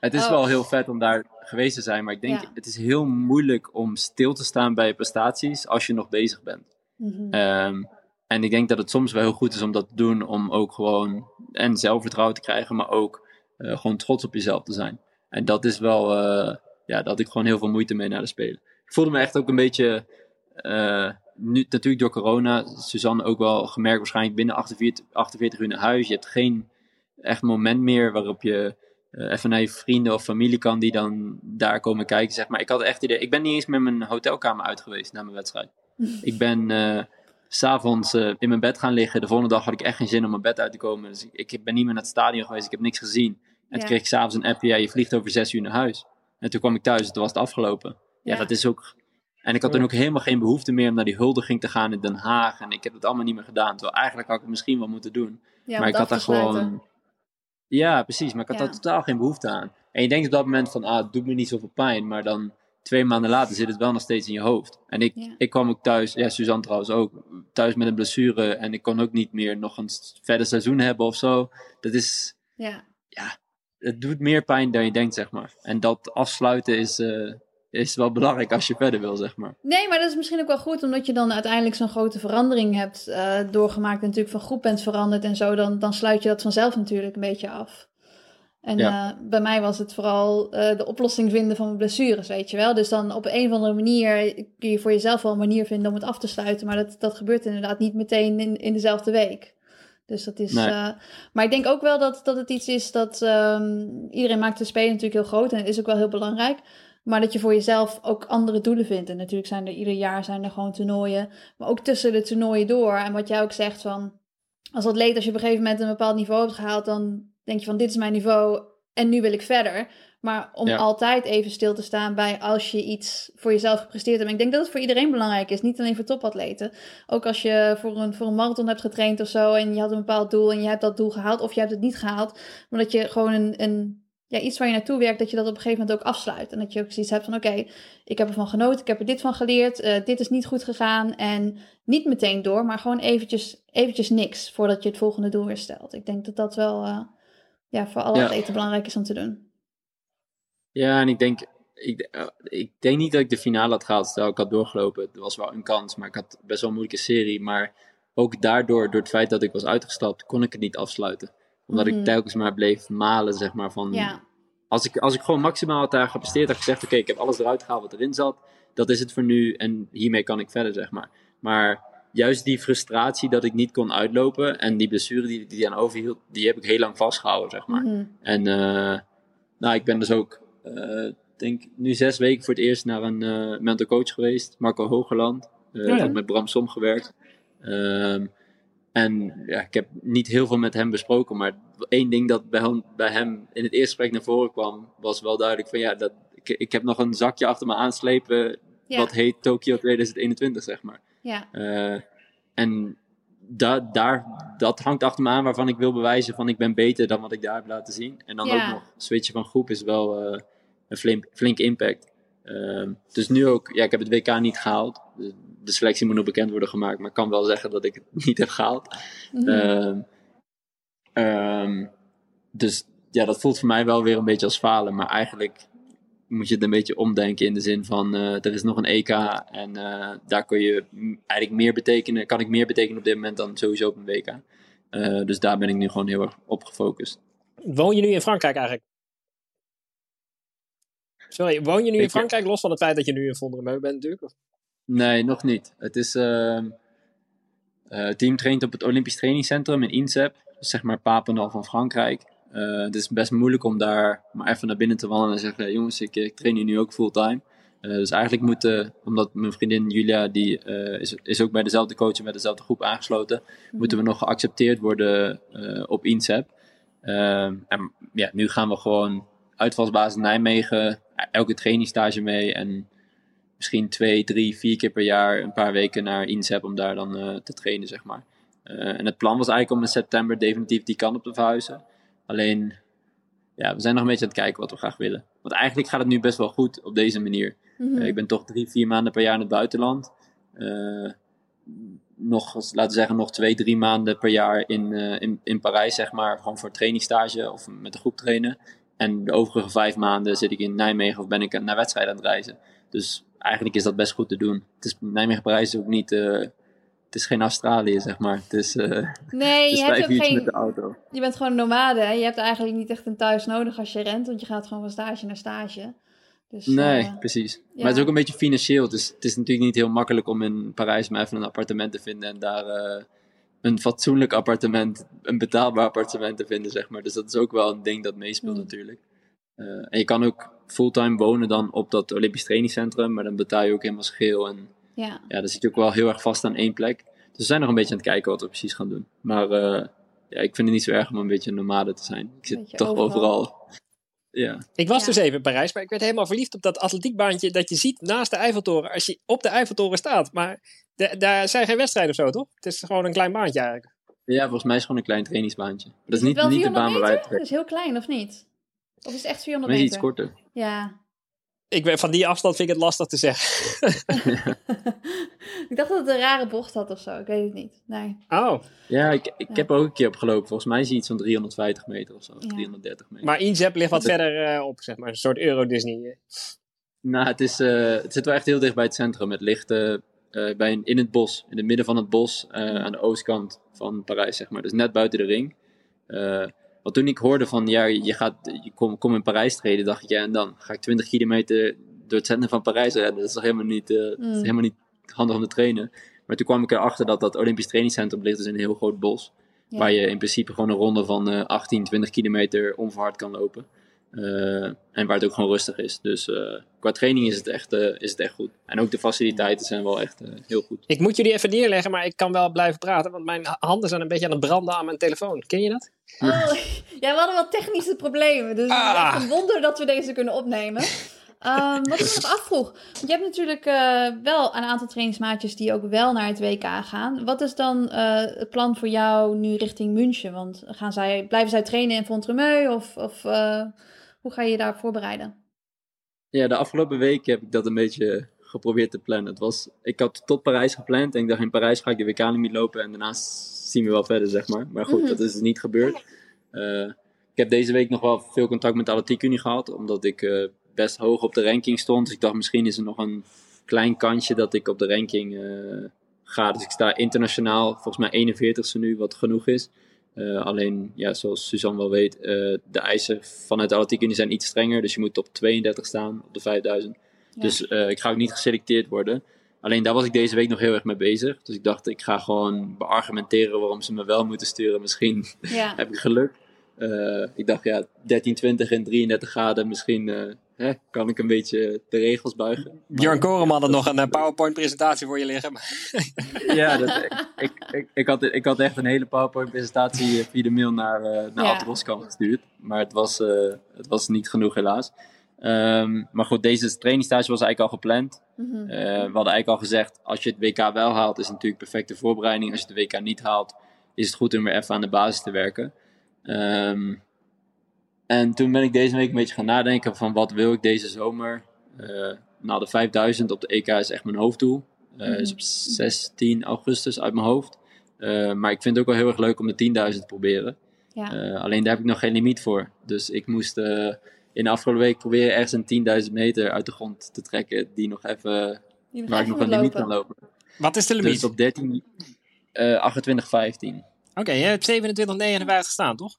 het is Oh. wel heel vet om daar geweest te zijn, maar ik denk, Ja. het is heel moeilijk om stil te staan bij je prestaties als je nog bezig bent. Mhm. Ehm, en ik denk dat het soms wel heel goed is om dat te doen, om ook gewoon en zelfvertrouwen te krijgen, maar ook eh, gewoon trots op jezelf te zijn. En dat is wel, eh, ja, dat had ik gewoon heel veel moeite mee naar de Spelen. Ik voelde me echt ook een beetje, eh, nu natuurlijk door corona, Suzanne ook wel gemerkt waarschijnlijk binnen 48, 48 uur naar huis. Je hebt geen echt moment meer waarop je even naar je vrienden of familie kan die dan daar komen kijken, zeg maar. Ik had echt idee, ik ben niet eens met mijn hotelkamer uit geweest na mijn wedstrijd. Ik ben s'avonds eh, in mijn bed gaan liggen. De volgende dag had ik echt geen zin om mijn bed uit te komen. Dus ik, ik ben niet meer naar het stadion geweest. Ik heb niks gezien. En Ja. toen kreeg ik s'avonds een appje. Ja, je vliegt over zes uur naar huis. En toen kwam ik thuis en toen was het afgelopen. Ja, Ja. dat is ook... En ik had dan ook helemaal geen behoefte meer om naar die huldiging te gaan in Den Haag. En ik heb het allemaal niet meer gedaan. Terwijl eigenlijk had ik het misschien wel moeten doen. Ja, maar ik het had daar gewoon... Ja, precies. Maar ik had daar totaal geen behoefte aan. En je denkt op dat moment van, ah, het doet me niet zoveel pijn. Maar dan twee maanden later zit het wel nog steeds in je hoofd. En ik, Ja. ik kwam ook thuis, ja, Suzanne trouwens ook, thuis met een blessure. En ik kon ook niet meer nog een verder seizoen hebben of zo. Dat is, Ja. het doet meer pijn dan je denkt, zeg maar. En dat afsluiten is, eh, is wel belangrijk als je verder wil, zeg maar. Nee, maar dat is misschien ook wel goed, omdat je dan uiteindelijk zo'n grote verandering hebt eh, doorgemaakt. En natuurlijk van groep bent veranderd en zo. Dan, dan sluit je dat vanzelf natuurlijk een beetje af. En Ja. eh, bij mij was het vooral eh, de oplossing vinden van mijn blessures, weet je wel. Dus dan op een of andere manier kun je voor jezelf wel een manier vinden om het af te sluiten. Maar dat, dat gebeurt inderdaad niet meteen in, in dezelfde week. Dus dat is. Nee. eh, maar ik denk ook wel dat, dat het iets is dat. ehm, iedereen maakt de spelen natuurlijk heel groot en het is ook wel heel belangrijk. Maar dat je voor jezelf ook andere doelen vindt. En natuurlijk zijn er ieder jaar zijn er gewoon toernooien. Maar ook tussen de toernooien door. En wat jij ook zegt van. Als atleet, als je op een gegeven moment een bepaald niveau hebt gehaald. Dan denk je van dit is mijn niveau en nu wil ik verder. Maar om Ja. altijd even stil te staan bij als je iets voor jezelf gepresteerd hebt. En ik denk dat het voor iedereen belangrijk is. Niet alleen voor topatleten. Ook als je voor een, voor een marathon hebt getraind of zo. En je had een bepaald doel en je hebt dat doel gehaald. Of je hebt het niet gehaald. Maar dat je gewoon een, een ja, iets waar je naartoe werkt, dat je dat op een gegeven moment ook afsluit. En dat je ook zoiets hebt van, oké, ik heb ervan genoten, ik heb er dit van geleerd, eh, dit is niet goed gegaan. En niet meteen door, maar gewoon eventjes, eventjes niks voordat je het volgende doel weer stelt. Ik denk dat dat wel eh, ja, voor alle Ja. atleten belangrijk is om te doen. Ja, en ik denk, ik, eh, ik denk niet dat ik de finale had gehaald. Stel, ik had doorgelopen. Het was wel een kans, maar ik had best wel een moeilijke serie. Maar ook daardoor, door het feit dat ik was uitgestapt, kon ik het niet afsluiten. Omdat Mhm. ik telkens maar bleef malen, zeg maar, van... Ja, Als ik, als ik gewoon maximaal had daar gepresteerd, had gezegd, oké, ik heb alles eruit gehaald wat erin zat. Dat is het voor nu en hiermee kan ik verder, zeg maar. Maar juist die frustratie dat ik niet kon uitlopen en die blessure die, die aan overhield, die heb ik heel lang vastgehouden, zeg maar. Mhm. En uh, nou, ik ben dus ook, uh, denk nu zes weken voor het eerst naar een uh, mental coach geweest, Marco Hogerland. Uh, Ja, ja. Met Bram Som gewerkt. Ehm, en ja, ik heb niet heel veel met hem besproken, maar één ding dat bij hem, bij hem in het eerste gesprek naar voren kwam, was wel duidelijk van ja, dat, ik, ik heb nog een zakje achter me aanslepen, Ja. wat heet Tokyo 2021, zeg maar. Ja. Eh, en da daar, dat hangt achter me aan waarvan ik wil bewijzen van ik ben beter dan wat ik daar heb laten zien. En dan Ja. ook nog switchen van groep is wel eh, een flink, flink impact. Ehm, dus nu ook, ja, ik heb het WK niet gehaald. De, de selectie moet nog bekend worden gemaakt, maar ik kan wel zeggen dat ik het niet heb gehaald. Mhm. Ehm, ehm, dus ja, dat voelt voor mij wel weer een beetje als falen. Maar eigenlijk moet je het een beetje omdenken in de zin van eh, er is nog een EK en eh, daar kun je eigenlijk meer betekenen, kan ik meer betekenen op dit moment dan sowieso op een WK. Eh, dus daar ben ik nu gewoon heel erg op gefocust. Woon je nu in Frankrijk eigenlijk? Sorry, woon je nu in Frankrijk, los van het feit dat je nu in Vondelmeu bent natuurlijk? Of- Nee, nog niet. Het is. ehm, eh, team traint op het Olympisch Trainingscentrum in Insep, dus zeg maar Papendal van Frankrijk. Eh, het is best moeilijk om daar maar even naar binnen te wandelen en zeggen: jongens, ik, ik train hier nu ook fulltime. Eh, dus eigenlijk moeten, omdat mijn vriendin Julia, die eh, is, is ook bij dezelfde coach en bij dezelfde groep aangesloten, moeten we nog geaccepteerd worden op Insep. Ehm, en ja, nu gaan we gewoon uitvalsbasis Nijmegen, elke trainingstage mee en misschien twee, drie, vier keer per jaar een paar weken naar Insep om daar dan te trainen, zeg maar. En het plan was eigenlijk om in september definitief die kant op te verhuizen. Alleen, ja, we zijn nog een beetje aan het kijken wat we graag willen. Want eigenlijk gaat het nu best wel goed op deze manier. Mhm. Eh, ik ben toch drie, vier maanden per jaar in het buitenland. Eh, nog, laten we zeggen, nog twee, drie maanden per jaar in, eh, in, in Parijs, zeg maar. Gewoon voor trainingstage of met de groep trainen. En de overige vijf maanden zit ik in Nijmegen of ben ik naar wedstrijden aan het reizen. Dus eigenlijk is dat best goed te doen. Het is, Nijmegen-Parijs is ook niet... het is geen Australië, zeg maar. Het is, eh, Nee, je hebt ook geen. met de auto. Je bent gewoon een nomade. Hè? Je hebt eigenlijk niet echt een thuis nodig als je rent, want je gaat gewoon van stage naar stage. Dus, Nee, eh, precies. ja. Maar het is ook een beetje financieel. Dus het is natuurlijk niet heel makkelijk om in Parijs maar even een appartement te vinden en daar eh, een fatsoenlijk appartement, een betaalbaar appartement te vinden, zeg maar. Dus dat is ook wel een ding dat meespeelt Hmm. natuurlijk. En je kan ook fulltime wonen dan op dat Olympisch trainingscentrum, maar dan betaal je ook helemaal scheel. En ja. ja, dan zit je ook wel heel erg vast aan één plek. Dus we zijn nog een beetje aan het kijken wat we precies gaan doen. Maar eh, ja, ik vind het niet zo erg om een beetje een nomade te zijn. Ik zit Beetje toch overal. overal. Ja. Ik was Ja. dus even in Parijs, maar ik werd helemaal verliefd op dat atletiekbaantje dat je ziet naast de Eiffeltoren als je op de Eiffeltoren staat. Maar da- daar zijn geen wedstrijden of zo, toch? Het is gewoon een klein baantje eigenlijk. ja, volgens mij is het gewoon een klein trainingsbaantje. Maar dat is het niet, de 400 baan waar wij meter? Dat is heel klein, of niet? Of is het echt 400 Maar is meter? iets korter. Ja. Ik ben, van die afstand vind ik het lastig te zeggen. ik dacht dat het een rare bocht had of zo. Ik weet het niet. Nee. Oh, Ja, ik, ik Ja. heb er ook een keer op gelopen. Volgens mij is hij iets van 350 meter of zo. Ja. 330 meter. maar Inzep ligt wat Dat- verder eh, op, zeg maar. Een soort Euro-Disney. Nou, het, is, eh, het zit wel echt heel dicht bij het centrum. Het ligt eh, eh, bij een, in het bos. In het midden van het bos. eh, aan de oostkant van Parijs, zeg maar. Dus net buiten de ring. Want toen ik hoorde van, ja, je gaat, je kom, kom in Parijs treden, dacht ik, ja, en dan ga ik 20 kilometer door het centrum van Parijs rennen. Dat is toch helemaal niet, eh, is Mm. helemaal niet handig om te trainen. Maar toen kwam ik erachter dat dat Olympisch trainingscentrum ligt dus in een heel groot bos. Ja. Waar je in principe gewoon een ronde van eh 18, 20 kilometer onverhard kan lopen. Eh, en waar het ook gewoon rustig is. Dus eh, qua training is het, echt, eh, is het echt goed. En ook de faciliteiten zijn wel echt heel goed. Ik moet jullie even neerleggen, maar ik kan wel blijven praten. Want mijn handen zijn een beetje aan het branden aan mijn telefoon. Ken je dat? Oh, ja, we hadden wat technische problemen. Dus het is Ah. echt een wonder dat we deze kunnen opnemen. Ehm, wat ik me nog afvroeg. Je hebt natuurlijk eh, wel een aantal trainingsmaatjes die ook wel naar het WK gaan. Wat is dan eh, het plan voor jou nu richting München? Want gaan zij, blijven zij trainen in Fontremeu? Of, of eh, hoe ga je je daar voorbereiden? Ja, de afgelopen week heb ik dat een beetje geprobeerd te plannen. Het was, ik had tot Parijs gepland en ik dacht in Parijs ga ik de WK-limiet lopen en daarna zien we wel verder, zeg maar. Maar goed, Mhm. dat is niet gebeurd. Eh, ik heb deze week nog wel veel contact met de Atletiek Unie gehad, omdat ik eh, best hoog op de ranking stond. Dus ik dacht misschien is er nog een klein kansje dat ik op de ranking eh, ga. Dus ik sta internationaal volgens mij 41ste nu, wat genoeg is. Eh, alleen, ja, zoals Suzanne wel weet, eh, de eisen vanuit de Atletiek zijn iets strenger. Dus je moet op 32 staan op de 5000. Ja. Dus eh, ik ga ook niet geselecteerd worden. alleen daar was ik deze week nog heel erg mee bezig. Dus ik dacht, ik ga gewoon beargumenteren waarom ze me wel moeten sturen. Misschien Ja. heb ik geluk. Ik dacht, ja, 13, 20 en 33 graden, misschien hè, kan ik een beetje de regels buigen. Björn Koreman had nog een eh, PowerPoint-presentatie voor je liggen. Ja, dat, ik, ik, ik, had, ik had echt een hele PowerPoint-presentatie via de mail naar, eh naar Ja. Ad Roskamp gestuurd. Maar het was, eh, het was niet genoeg, helaas. Ehm, maar goed, deze trainingstage was eigenlijk al gepland. Mhm. Eh, we hadden eigenlijk al gezegd, als je het WK wel haalt, is het natuurlijk perfecte voorbereiding. Als je het WK niet haalt, is het goed om weer even aan de basis te werken. Ehm, en toen ben ik deze week een beetje gaan nadenken van wat wil ik deze zomer. Eh nou, de 5000 op de EK is echt mijn hoofddoel. Eh is op 16 augustus uit mijn hoofd. Eh, maar ik vind het ook wel heel erg leuk om de 10.000 te proberen. Ja. Eh, alleen daar heb ik nog geen limiet voor. Dus ik moest eh, in de afgelopen week proberen ergens een 10.000 meter uit de grond te trekken. Die nog even, Die nog waar ik nog een limiet kan lopen. Wat is de limiet? Dus op 13, eh 28, 15. Oké, je hebt 27,59 staan, toch?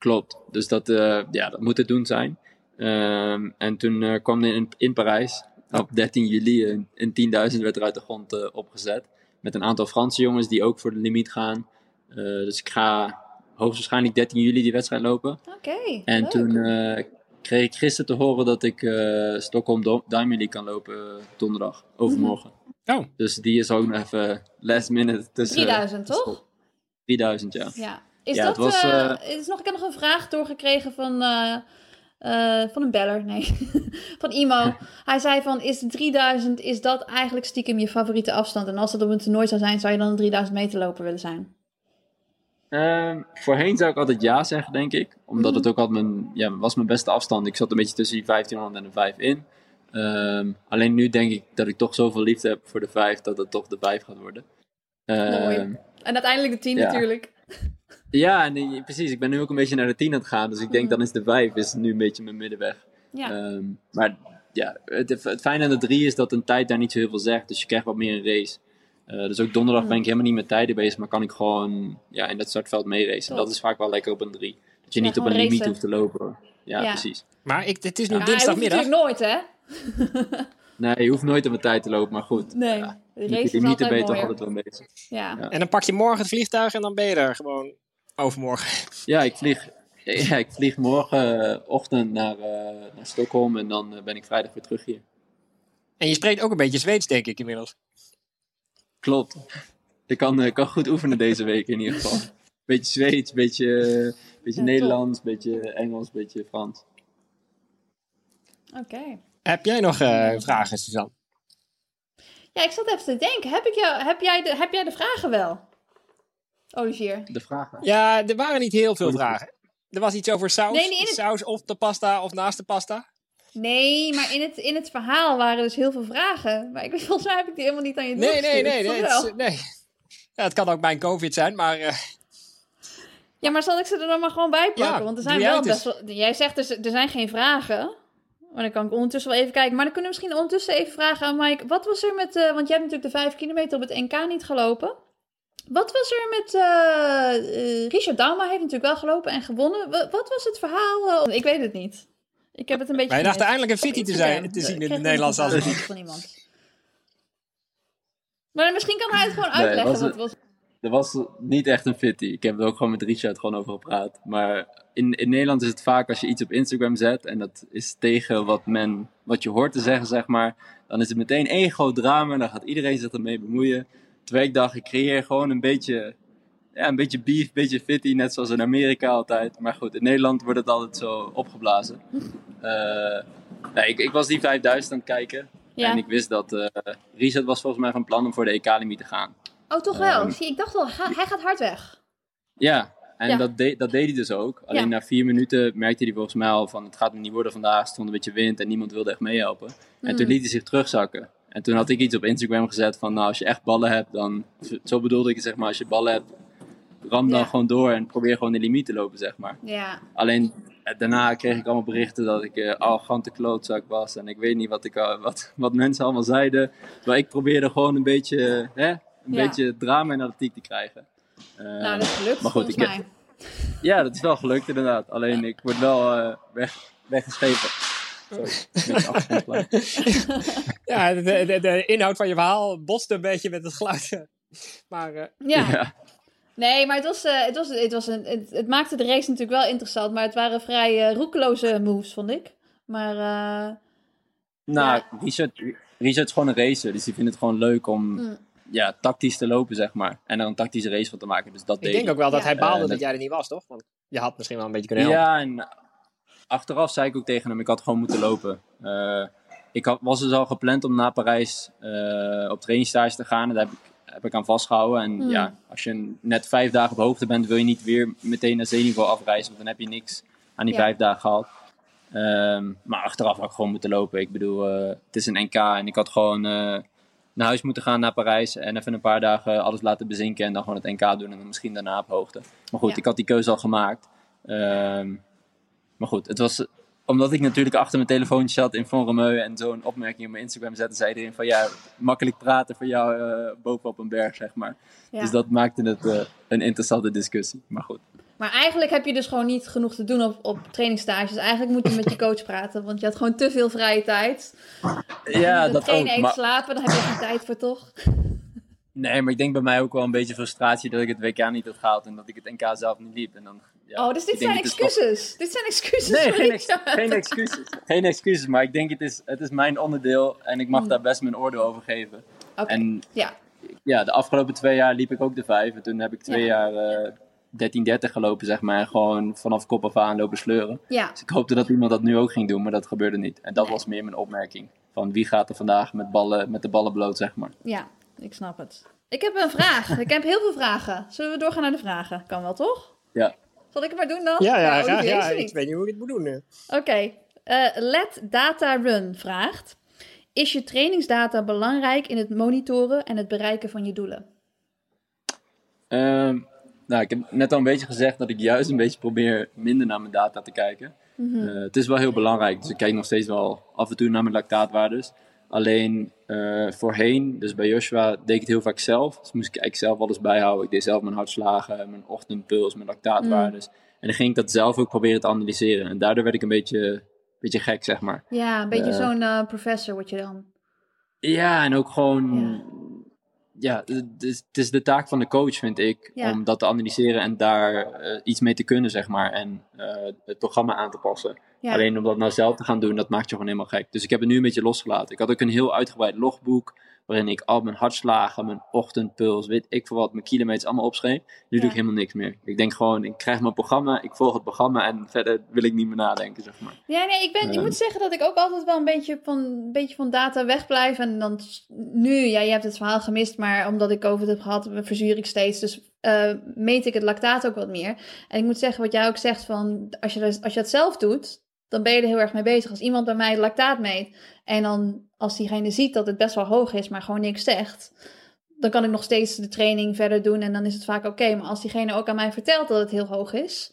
Klopt. Dus dat, eh, ja, dat moet het doen zijn. Ehm, en toen eh, kwam er in, in Parijs op 13 juli een, een 10.000 werd er uit de grond eh, opgezet. Met een aantal Franse jongens die ook voor de limiet gaan. Eh, dus ik ga hoogstwaarschijnlijk 13 juli die wedstrijd lopen. Oké. En leuk. toen eh, kreeg ik gisteren te horen dat ik eh Stockholm Diamond League kan lopen donderdag, overmorgen. Oh, Dus die is ook nog even last minute tussen. 3000, toch? tussen- 3000, ja. Ja. Is Ja, dat, het was, eh, eh, is nog, ik heb nog een vraag doorgekregen van, eh, van een beller, nee, van Imo. Hij zei van, is de 3000, is dat eigenlijk stiekem je favoriete afstand? En als dat op een toernooi zou zijn, zou je dan een 3000 meter loper willen zijn? Ehm, voorheen zou ik altijd ja zeggen, denk ik. Omdat het ook altijd mijn, ja, was mijn beste afstand. Ik zat een beetje tussen die 1500 en de 5 in. Ehm, alleen nu denk ik dat ik toch zoveel liefde heb voor de 5 dat het toch de 5 gaat worden. Mooi. En uiteindelijk de 10 Ja. natuurlijk. ja, en, precies. Ik ben nu ook een beetje naar de 10 aan het gaan. Dus ik denk dan is de 5 is nu een beetje mijn middenweg. Ja. Ehm, maar ja, het, het fijne aan de 3 is dat een tijd daar niet zo heel veel zegt. Dus je krijgt wat meer een race. Eh, dus ook donderdag ben ik helemaal niet met tijden bezig, maar kan ik gewoon ja, in dat startveld meeracen. En dat is vaak wel lekker op een 3. Dat je Ja, niet op een limiet hoeft te lopen. Ja, Ja. precies. maar ik, het is nu Ja, dinsdagmiddag. natuurlijk nooit, hè? Nee, je hoeft nooit op een tijd te lopen, maar goed. Nee, Ja, de race is limieten altijd ben je toch mooier. altijd wel bezig. Ja. Ja. En dan pak je morgen het vliegtuig en dan ben je er gewoon overmorgen. Ja, ik vlieg, ja, ik vlieg morgenochtend naar, eh, naar Stockholm en dan eh, ben ik vrijdag weer terug hier. En je spreekt ook een beetje Zweeds, denk ik inmiddels. Klopt. Ik kan, eh, kan goed oefenen deze week in ieder geval. Beetje Zweeds, beetje, beetje Ja, Nederlands, beetje Engels, beetje Frans. Oké. Heb jij nog eh, vragen, Suzanne? Ja, ik zat even te denken. Heb, ik jou, heb, jij, de, heb jij de vragen wel? Olivier. De vragen. Ja, er waren niet heel veel vragen. Er was iets over saus. Nee, het- Saus op de pasta of naast de pasta. Nee, maar in het, in het verhaal waren dus heel veel vragen. Maar ik, volgens mij heb ik die helemaal niet aan je Nee, nee, nee. nee, Of het, nee. Ja, het kan ook mijn COVID zijn, maar eh, Ja, maar zal ik ze er dan maar gewoon bij pakken? Ja, Want er zijn wel best wel... Jij zegt dus, er zijn geen vragen. Maar dan kan ik ondertussen wel even kijken. Maar dan kunnen we misschien ondertussen even vragen aan Mike. Wat was er met... eh, want jij hebt natuurlijk de 5 kilometer op het NK niet gelopen. Wat was er met... eh, eh, Richard Dauma heeft natuurlijk wel gelopen en gewonnen. Wa- wat was het verhaal? eh, ik weet het niet. Ik heb het een beetje wij dachten gemist. eindelijk een fitty te, zijn, te zien in de Nederlandse vraag atletiek. van iemand. Maar misschien kan hij het gewoon Nee, uitleggen. was wat het- was... Er was niet echt een fitty. Ik heb er ook gewoon met Richard gewoon over gepraat. Maar in, in Nederland is het vaak als je iets op Instagram zet en dat is tegen wat, men, wat je hoort te zeggen, zeg maar. Dan is het meteen één groot drama en dan gaat iedereen zich ermee bemoeien. Terwijl ik dacht, ik creëer gewoon een beetje, ja, een beetje beef, een beetje fitty, net zoals in Amerika altijd. Maar goed, in Nederland wordt het altijd zo opgeblazen. Eh, nee, ik, ik was die 5000 aan het kijken. Ja. En ik wist dat eh, Richard was volgens mij van plan om voor de EK-limiet te gaan. Oh, toch wel? Ehm. Zie, ik dacht al, ga- hij gaat hard weg. Ja, en Ja. Dat, deed, dat deed hij dus ook. Alleen Ja. na vier minuten merkte hij volgens mij al van het gaat me niet worden vandaag. Stond een beetje wind en niemand wilde echt meehelpen. En Mm. toen liet hij zich terugzakken. En toen had ik iets op Instagram gezet van nou als je echt ballen hebt dan... Zo bedoelde ik het zeg maar, als je ballen hebt ram dan Ja. gewoon door en probeer gewoon de limiet te lopen zeg maar. Ja. Alleen eh, daarna kreeg ik allemaal berichten dat ik eh arrogante klootzak was. En ik weet niet wat, ik, al- wat, wat mensen allemaal zeiden. Terwijl ik probeerde gewoon een beetje, hè, een Ja. beetje drama in atletiek te krijgen. Eh, Nou, dat is gelukt maar goed, ik heb- ja, dat is wel gelukt inderdaad. Alleen ik word wel eh, weg, weggeschepen. Sorry, ja, de, de, de inhoud van je verhaal botste een beetje met het geluid. Maar eh, Ja. Ja. Nee, maar het, was, eh, het, was, het, was een, het, het maakte de race natuurlijk wel interessant. Maar het waren vrij eh, roekeloze moves, vond ik. Maar eh, Nou, Ja. Richard, Richard is gewoon een racer, dus die vindt het gewoon leuk om Mm. ja, tactisch te lopen, zeg maar. En er een tactische race van te maken, dus dat ik deed denk ook wel dat Ja. hij baalde dat dat- jij er niet was, toch? Want je had misschien wel een beetje kunnen helpen. Ja, en achteraf zei ik ook tegen hem, ik had gewoon moeten lopen. Eh, ik had, was dus al gepland om na Parijs eh, op trainingsstage te gaan. En daar heb ik, heb ik aan vastgehouden. En Hmm. ja, als je net vijf dagen op hoogte bent, wil je niet weer meteen naar zeeniveau afreizen. Want dan heb je niks aan die Ja. vijf dagen gehad. Ehm, maar achteraf had ik gewoon moeten lopen. Ik bedoel, eh, het is een NK en ik had gewoon naar huis moeten gaan naar Parijs. En even een paar dagen alles laten bezinken en dan gewoon het NK doen. En dan misschien daarna op hoogte. Maar goed, Ja. ik had die keuze al gemaakt. Ehm, maar goed, het was omdat ik natuurlijk achter mijn telefoontje zat in Von Romeu en zo'n opmerking op mijn Instagram zette, zei iedereen van ja, makkelijk praten voor jou eh, bovenop een berg, zeg maar. ja. Dus dat maakte het eh, een interessante discussie. Maar goed. Maar eigenlijk heb je dus gewoon niet genoeg te doen op, op trainingsstages. Eigenlijk moet je met je coach praten, want je had gewoon te veel vrije tijd. Ja, dat ook. eten, Maar, slapen, dan heb je geen tijd voor, toch? nee, maar ik denk bij mij ook wel een beetje frustratie dat ik het WK niet had gehaald en dat ik het NK zelf niet liep. En dan, ja, oh, dus dit zijn is excuses. Dit zijn excuses. Nee, geen, niks. ex- geen excuses. Geen excuses, maar ik denk het is, het is mijn onderdeel en ik mag Hmm. daar best mijn oordeel over geven. Oké, En ja. ja, de afgelopen twee jaar liep ik ook de vijf. En toen heb ik twee Ja. jaar eh 13-30 gelopen, zeg maar. En gewoon vanaf kop af aan lopen sleuren. Ja, Dus ik hoopte dat iemand dat nu ook ging doen, maar dat gebeurde niet. En dat Nee. was meer mijn opmerking. Van wie gaat er vandaag met, ballen, met de ballen bloot, zeg maar. ja, ik snap het. Ik heb een vraag. ik heb heel veel vragen. Zullen we doorgaan naar de vragen? Kan wel, toch? Ja. Zal ik het maar doen dan? Ja, ja, die Ja, ze ik weet niet hoe ik het moet doen. nu. Oké. Eh, Let Data Run vraagt: Is je trainingsdata belangrijk in het monitoren en het bereiken van je doelen? Ehm, nou, ik heb net al een beetje gezegd dat ik juist een beetje probeer minder naar mijn data te kijken. Mhm. Eh, het is wel heel belangrijk, dus ik kijk nog steeds wel af en toe naar mijn lactaatwaardes. Alleen eh, voorheen, dus bij Joshua, deed ik het heel vaak zelf. Dus moest ik eigenlijk zelf alles bijhouden. Ik deed zelf mijn hartslagen, mijn ochtendpuls, mijn lactaatwaardes. En dan ging ik dat zelf ook proberen te analyseren. En daardoor werd ik een beetje, beetje gek, zeg maar. Ja, een beetje Eh. zo'n eh, professor word je dan. Ja, en ook gewoon. Ja, het is, het is de taak van de coach, vind ik, Ja. om dat te analyseren en daar eh, iets mee te kunnen, zeg maar. En eh, het programma aan te passen. Ja. Alleen om dat nou zelf te gaan doen, dat maakt je gewoon helemaal gek. Dus ik heb het nu een beetje losgelaten. Ik had ook een heel uitgebreid logboek, waarin ik al mijn hartslagen, mijn ochtendpuls, weet ik veel wat, mijn kilometers allemaal opschreef. Nu Ja. doe ik helemaal niks meer. Ik denk gewoon, ik krijg mijn programma, ik volg het programma en verder wil ik niet meer nadenken, zeg maar. Ja, nee, ik, ben, ik moet zeggen dat ik ook altijd wel een beetje van, een beetje van data wegblijf. En dan nu, ja, je hebt het verhaal gemist, maar omdat ik over het heb gehad, verzuur ik steeds. Dus eh, meet ik het lactaat ook wat meer. En ik moet zeggen, wat jij ook zegt, van als je, dat- als je dat zelf doet, dan ben je er heel erg mee bezig. Als iemand bij mij het lactaat meet en dan als diegene ziet dat het best wel hoog is, maar gewoon niks zegt, dan kan ik nog steeds de training verder doen en dan is het vaak oké. Maar als diegene ook aan mij vertelt dat het heel hoog is,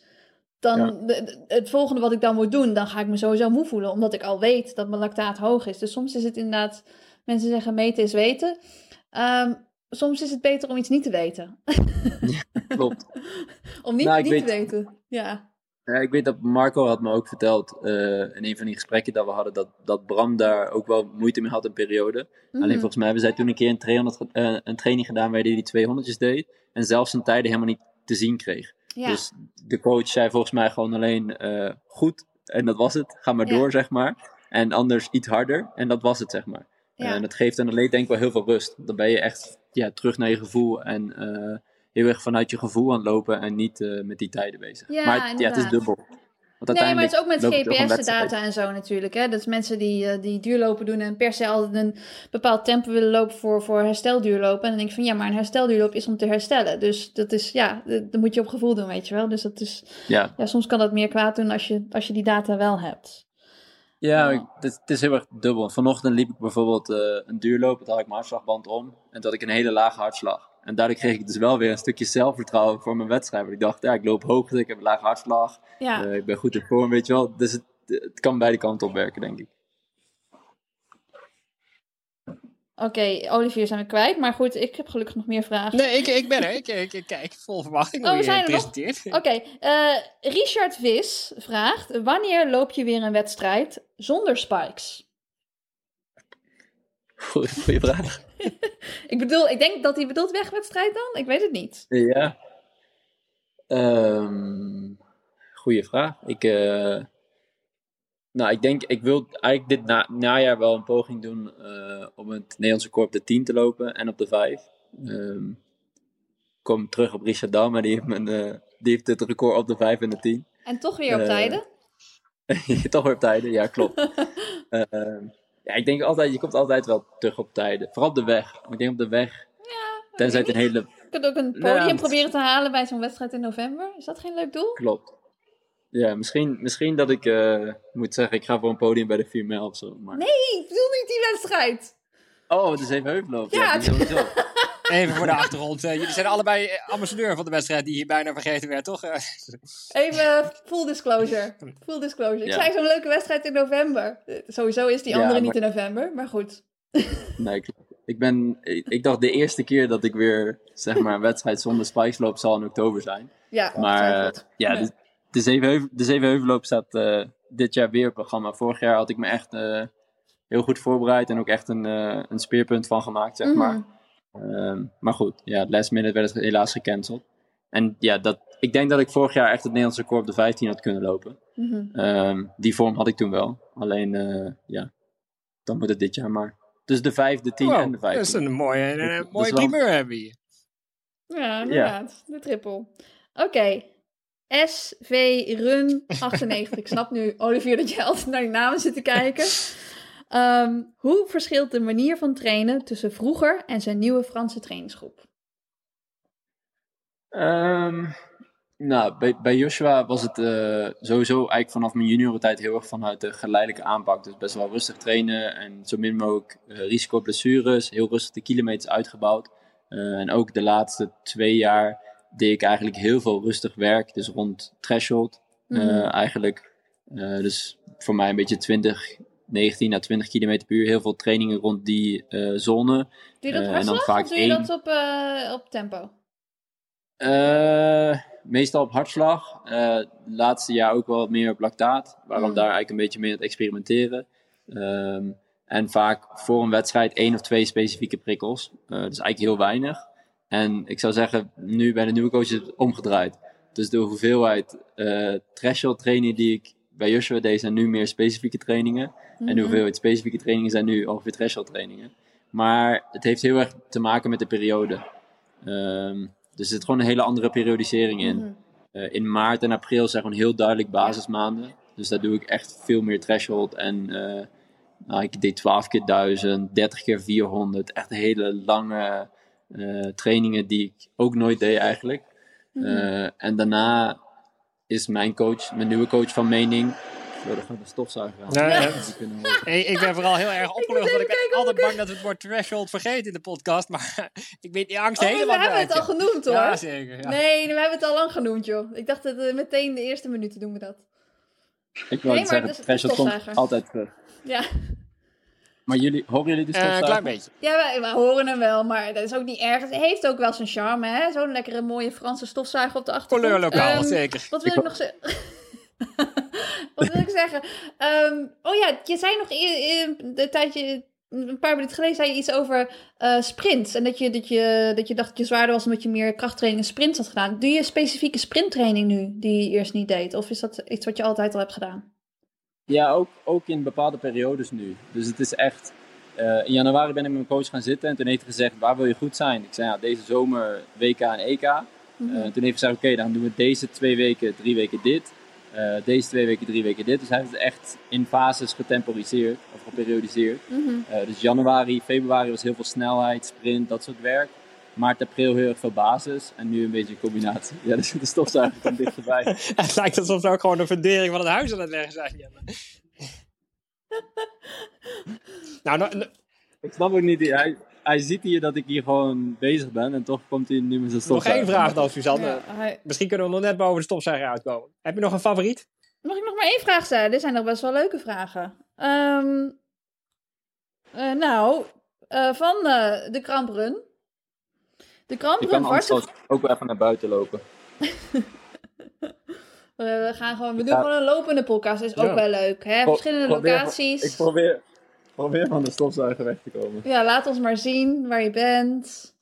dan Ja. de- de- het volgende wat ik dan moet doen, dan ga ik me sowieso moe voelen, omdat ik al weet dat mijn lactaat hoog is. Dus soms is het inderdaad, mensen zeggen meten is weten. Ehm, soms is het beter om iets niet te weten. Klopt. om niet, Nou, niet te weten. Ja. Ja, ik weet dat Marco had me ook verteld eh, in een van die gesprekken dat we hadden, dat, dat Bram daar ook wel moeite mee had een periode. Mhm. Alleen volgens mij hebben zij toen een keer een, 300, ge- eh, een training gedaan waar hij die 200's deed en zelfs zijn tijden helemaal niet te zien kreeg. ja. Dus de coach zei volgens mij gewoon alleen eh, goed en dat was het, ga maar Ja. door zeg maar. En anders iets harder en dat was het zeg maar. En dat geeft een atleet denk ik wel heel veel rust. Dan ben je echt ja, terug naar je gevoel en eh, heel erg vanuit je gevoel aan het lopen en niet eh, met die tijden bezig. Ja, maar het, ja, het is dubbel. Want Nee, maar het is ook met. GPS-data en zo natuurlijk. Hè? Dat is mensen die, eh, die duurlopen doen en per se altijd een bepaald tempo willen lopen voor, voor herstelduurlopen. En dan denk ik van ja, maar een herstelduurloop is om te herstellen. Dus dat is, ja, dat dat moet je op gevoel doen, weet je wel. Dus dat is, Ja, ja, soms kan dat meer kwaad doen als je, als je die data wel hebt. ja ik- het, het is heel erg dubbel. Vanochtend liep ik bijvoorbeeld eh, een duurloop, toen had ik mijn hartslagband om. En had ik een hele lage hartslag. En daardoor kreeg ik dus wel weer een stukje zelfvertrouwen voor mijn wedstrijd. Want ik dacht, ja, ik loop hoog, ik heb een lage hartslag. Ja, eh, ik ben goed in vorm, weet je wel. Dus het, het kan beide kanten op werken, denk ik. Oké, Olivier zijn we kwijt. Maar goed, ik heb gelukkig nog meer vragen. Nee, ik, ik ben er. Ik, ik, ik kijk vol verwachting Oh, hoe je zijn er nog? presenteert. Oké, eh, Richard Vis vraagt: Wanneer loop je weer een wedstrijd zonder spikes? Goeie, vraag. Ik bedoel, ik denk dat hij bedoelt wegwedstrijd dan? Ik weet het niet. Ja. Ehm goeie vraag. Ik, eh, nou, ik denk, ik wil eigenlijk dit na, najaar wel een poging doen eh, om het Nederlandse record op de 10 te lopen en op de 5. Ehm kom terug op Richard Dam, maar die heeft, mijn, eh, die heeft het record op de 5 en de 10. En toch weer op tijden? Toch weer op tijden, ja, klopt. Ja, ik denk altijd, je komt altijd wel terug op tijden. Vooral op de weg. Ik denk op de weg, tenzij het een hele Je kunt ook een podium proberen te halen bij zo'n wedstrijd in november. Is dat geen leuk doel? Klopt. Ja, misschien, misschien dat ik eh, moet zeggen, ik ga voor een podium bij de 4 mijl of zo. Maar... Nee, ik bedoel niet die wedstrijd. Oh, het is even heuvelloop. Ja, Ja. Even voor de achtergrond. eh, jullie zijn allebei eh, ambassadeur van de wedstrijd die hier bijna vergeten werd, toch? Eh, Even full disclosure. Full disclosure. Ik Ja. zei zo'n leuke wedstrijd in november. Sowieso is die Ja, andere maar- niet in november, maar goed. Nee. Ik, ben, ik, ik dacht de eerste keer dat ik weer zeg maar, een wedstrijd zonder spikes loop zal in oktober zijn. Ja, Maar ja, de, de, Zevenheuvel, de Zevenheuvelloop staat eh, dit jaar weer op het programma. Vorig jaar had ik me echt eh, heel goed voorbereid en ook echt een, eh, een speerpunt van gemaakt, zeg maar. Mhm. Ehm, maar goed, ja, last minute werd het helaas gecanceld. En ja, dat, ik denk dat ik vorig jaar echt het Nederlandse record op de 15 had kunnen lopen. Mhm. Ehm, die vorm had ik toen wel. Alleen, eh, ja, dan moet het dit jaar maar. Dus de 5, de 10 wow, en de dat is 15. een mooie, een, een mooie wel- primeur hebben we hier. Ja, inderdaad. De triple. Oké. SV Run 98. Ik snap nu, Olivier, dat je altijd naar die namen zit te kijken. Ehm, hoe verschilt de manier van trainen tussen vroeger en zijn nieuwe Franse trainingsgroep? Ehm, nou, bij, bij Joshua was het eh, sowieso eigenlijk vanaf mijn juniorentijd heel erg vanuit de geleidelijke aanpak. Dus best wel rustig trainen en zo min mogelijk eh, risico op blessures. Heel rustig de kilometers uitgebouwd. Eh, en ook de laatste twee jaar deed ik eigenlijk heel veel rustig werk. Dus rond threshold Mhm. eigenlijk. Dus voor mij een beetje 20, 19 à 20 kilometer per uur. Heel veel trainingen rond die eh, zone. Doe je dat Eh, en dan vaak of doe je één- dat op, eh, op tempo? Meestal op hartslag. Laatste jaar ook wel meer op lactaat. Waarom Mm. daar eigenlijk een beetje mee aan het experimenteren. Ehm, en vaak voor een wedstrijd één of twee specifieke prikkels. Dus eigenlijk heel weinig. En ik zou zeggen, nu bij de nieuwe coach is het omgedraaid. Dus de hoeveelheid eh threshold trainingen die ik bij Joshua deed, zijn nu meer specifieke trainingen. En de Mhm. hoeveelheid specifieke trainingen zijn nu ongeveer threshold trainingen. Maar het heeft heel erg te maken met de periode. Ehm, dus er zit gewoon een hele andere periodisering in. Mhm. Eh, in maart en april zijn gewoon heel duidelijk basismaanden. Dus daar doe ik echt veel meer threshold. En eh, nou, ik deed 12 keer 1000, 30 keer 400. Echt hele lange eh, trainingen die ik ook nooit deed eigenlijk. Mhm. En daarna is mijn coach, mijn nieuwe coach van mening. Zo, daar gaat de stofzuiger aan. Ja, ja. Hey, ik ben vooral heel erg opgelucht, want ik ben altijd bang dat we het woord threshold vergeten in de podcast. Maar ik weet die angst Oh, helemaal we hebben het al genoemd hoor. Ja, zeker. Ja. Nee, we hebben het al lang genoemd joh. Ik dacht dat eh, meteen de eerste minuten doen we dat. Ik wil Nee, zeggen, dus de threshold komt stofzuiger. altijd terug. Ja. Maar jullie, horen jullie de Eh, een stofzuiger? klein beetje. Ja, wij, wij horen hem wel, maar dat is ook niet erg. Het heeft ook wel zijn charme, hè? Zo'n lekkere mooie Franse stofzuiger op de achtergrond. Kleurlokaal, Ehm, zeker. Wat wil Ik ik nog zeggen? wat wil ik zeggen? Ehm, oh ja, je zei nog een tijdje, een paar minuten geleden, zei je iets over eh, sprints. En dat je, dat, je, dat je dacht dat je zwaarder was omdat je meer krachttraining en sprints had gedaan. Doe je specifieke sprinttraining nu, die je eerst niet deed? Of is dat iets wat je altijd al hebt gedaan? Ja, ook, ook in bepaalde periodes nu. Dus het is echt... eh, in januari ben ik met mijn coach gaan zitten en toen heeft hij gezegd, waar wil je goed zijn? Ik zei, ja, deze zomer WK en EK. Eh, toen heeft hij gezegd, oké, dan doen we deze twee weken, drie weken dit. Eh, deze twee weken, drie weken dit. Dus hij heeft het echt in fases getemporiseerd of geperiodiseerd. Mhm. Dus januari, februari was heel veel snelheid, sprint, dat soort werk. Maart, april heel erg veel basis. En nu een beetje een combinatie. Ja, dus de stofzuiger komt dichterbij. Het lijkt alsof ze ook gewoon de fundering van het huis aan het leggen zijn. Nou, nou, nou, Ik snap ook niet, hij, hij ziet hier dat ik hier gewoon bezig ben. En toch komt hij nu met zijn nog stofzuiger. één vraag dan, Suzanne. Ja, hij- Misschien kunnen we nog net boven de stofzuiger uitkomen. Heb je nog een favoriet? Mag ik nog maar één vraag stellen? Dit zijn nog best wel leuke vragen. Ehm, eh, nou, eh, van eh, de Kramprun. De kan anders Varsen... ook wel even naar buiten lopen. We gaan gewoon, we doen gewoon een lopende podcast. Is ook wel leuk, hè? Pro- Verschillende probeer- locaties. Ik probeer, probeer van de stofzuiger weg te komen. Ja, laat ons maar zien waar je bent.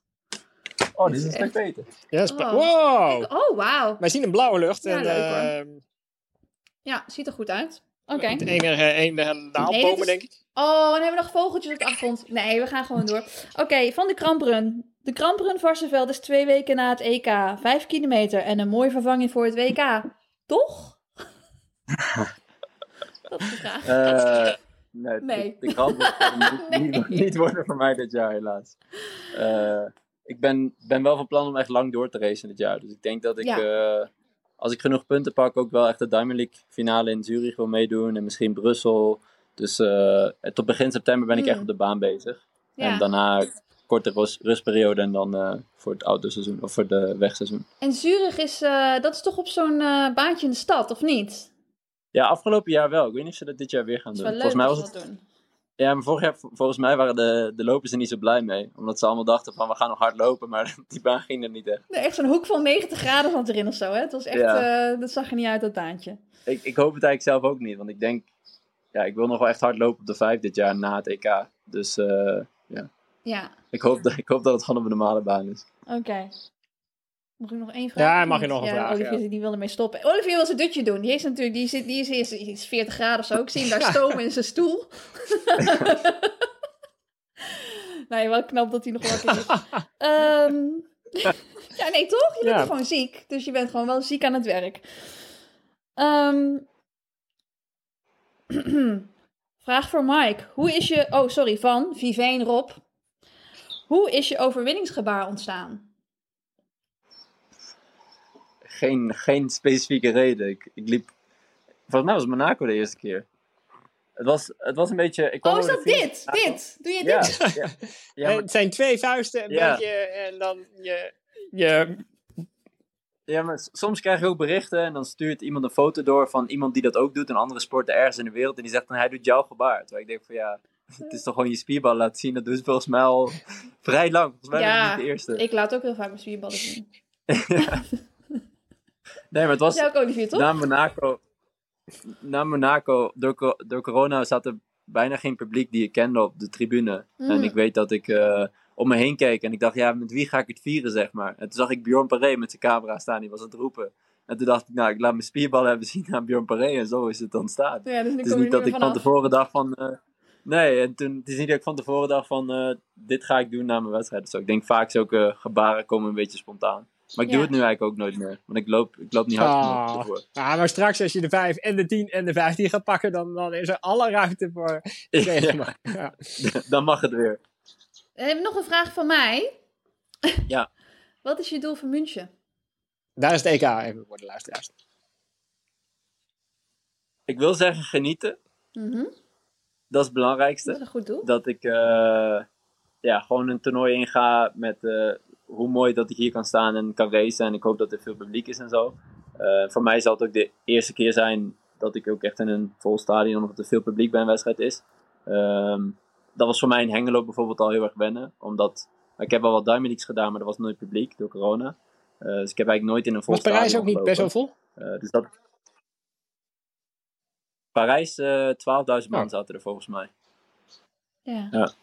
Oh, dit is een stuk beter. Ja, is Oh. Wow! Oh, wauw. Wij zien een blauwe lucht. Ja, en, leuk, hoor. ehm, Ja, ziet er goed uit. Oké. Het enige, enige naaldbomen, Nee, dit is- denk ik. Oh, dan hebben we nog vogeltjes op de achtergrond. Nee, we gaan gewoon door. Oké, van de Kramprun. De Kramprun Varsenveld is twee weken na het EK. Vijf kilometer en een mooie vervanging voor het WK. Toch? Dat is de vraag. Eh, nee, Nee. De, de krant moet niet, niet, niet worden voor mij dit jaar, helaas. Eh, ik ben, ben wel van plan om echt lang door te racen dit jaar. Dus ik denk dat ik, Ja. eh, als ik genoeg punten pak, ook wel echt de Diamond League finale in Zurich wil meedoen. En misschien Brussel. Dus eh, tot begin september ben ik Hmm. echt op de baan bezig. Ja. En daarna korte rust- rustperiode en dan eh, voor het autoseizoen of voor de wegseizoen. En Zurich is, eh, dat is toch op zo'n eh, baantje in de stad, of niet? Ja, afgelopen jaar wel. Ik weet niet of ze dat dit jaar weer gaan doen. Volgens mij was het dat doen. Ja, maar vorig jaar, vol- volgens mij waren de, de lopers er niet zo blij mee. Omdat ze allemaal dachten van, we gaan nog hard lopen, maar die baan ging er niet echt. Nee, echt zo'n hoek van 90 graden zat erin of zo, hè? Het was echt, Ja. dat zag er niet uit, dat baantje. Ik, ik hoop het eigenlijk zelf ook niet, want ik denk, ja, ik wil nog wel echt hard lopen op de vijf dit jaar na het EK. Dus Ja, ik, hoop dat, ik hoop dat het gewoon op een normale baan is. oké. Mag ik nog één vraag? Ja, mag je niet? nog een ja, vraag, Olivier ja. die wilde mee stoppen. Olivier wil zijn dutje doen. Die is natuurlijk, die, zit, die, is, die, is, die is 40 graden of zo. Ik zie hem daar stomen in zijn stoel. nee, wel knap dat hij nog wakker is. Ehm, ja, nee, toch? Je bent Ja. gewoon ziek. Dus je bent gewoon wel ziek aan het werk. Ehm, vraag voor Mike. Hoe is je... Oh, sorry, van Viveen Rob. Hoe is je overwinningsgebaar ontstaan? Geen, geen specifieke reden. Ik, ik liep, volgens mij was Monaco de eerste keer. Het was, het was een beetje... Ik kwam Oh, is dat dit? Dit? Doe je dit? ja, ja, Eh, maar- het zijn twee vuisten, een Ja. beetje, en dan je... je Ja, maar soms krijg je ook berichten en dan stuurt iemand een foto door van iemand die dat ook doet, een andere sporter ergens in de wereld. En die zegt dan, hij doet jouw gebaar. Terwijl ik denk van ja, het is toch gewoon je spierbal laten zien. Dat doet volgens mij al vrij lang. Volgens mij ben ik Ja, niet de eerste. Ik laat ook heel vaak mijn spierballen zien. Nee, maar het was ook, Olivier, toch? na Monaco, na Monaco door, door corona zat er bijna geen publiek die ik kende op de tribune. Mm. En ik weet dat ik eh, om me heen keek en ik dacht, ja, met wie ga ik het vieren, zeg maar. En toen zag ik Bjorn Paré met zijn camera staan, die was aan het roepen. En toen dacht ik, nou, ik laat mijn spierballen hebben zien aan Bjorn Paré en zo is het ontstaan. Ja, dus Het is niet dat ik van tevoren dacht van... eh, nee, en toen, het is niet dat ik van tevoren dacht van... eh, dit ga ik doen na mijn wedstrijd. Dus ik denk vaak zulke gebaren komen een beetje spontaan. Maar ik Ja. doe het nu eigenlijk ook nooit meer. Want ik loop, ik loop niet hard genoeg Ah. Ah, maar straks als je de 5 en de 10 en de 15 gaat pakken, dan, dan is er alle ruimte voor. Ja, Ja. dan mag het weer. Eh, nog een vraag van mij. Ja. Wat is je doel voor München? Daar is het EK even voor de luisteraars. Ik wil zeggen genieten. Mhm, Dat is het Dat is belangrijkste. een goed doel. Dat ik eh, ja, gewoon een toernooi inga met eh, hoe mooi dat ik hier kan staan en kan racen. En ik hoop dat er veel publiek is en zo. Eh, voor mij zal het ook de eerste keer zijn dat ik ook echt in een vol stadion of dat er veel publiek bij een wedstrijd is. Ehm, dat was voor mij in Hengelo bijvoorbeeld al heel erg wennen. Omdat ik heb wel wat Diamond gedaan, maar er was nooit publiek door corona. Eh, dus ik heb eigenlijk nooit in een vol Was Parijs stadion ook niet best wel vol? Eh, dus dat... Parijs, eh 12.000 man Ja. zaten er volgens mij. Ja. Ja. Als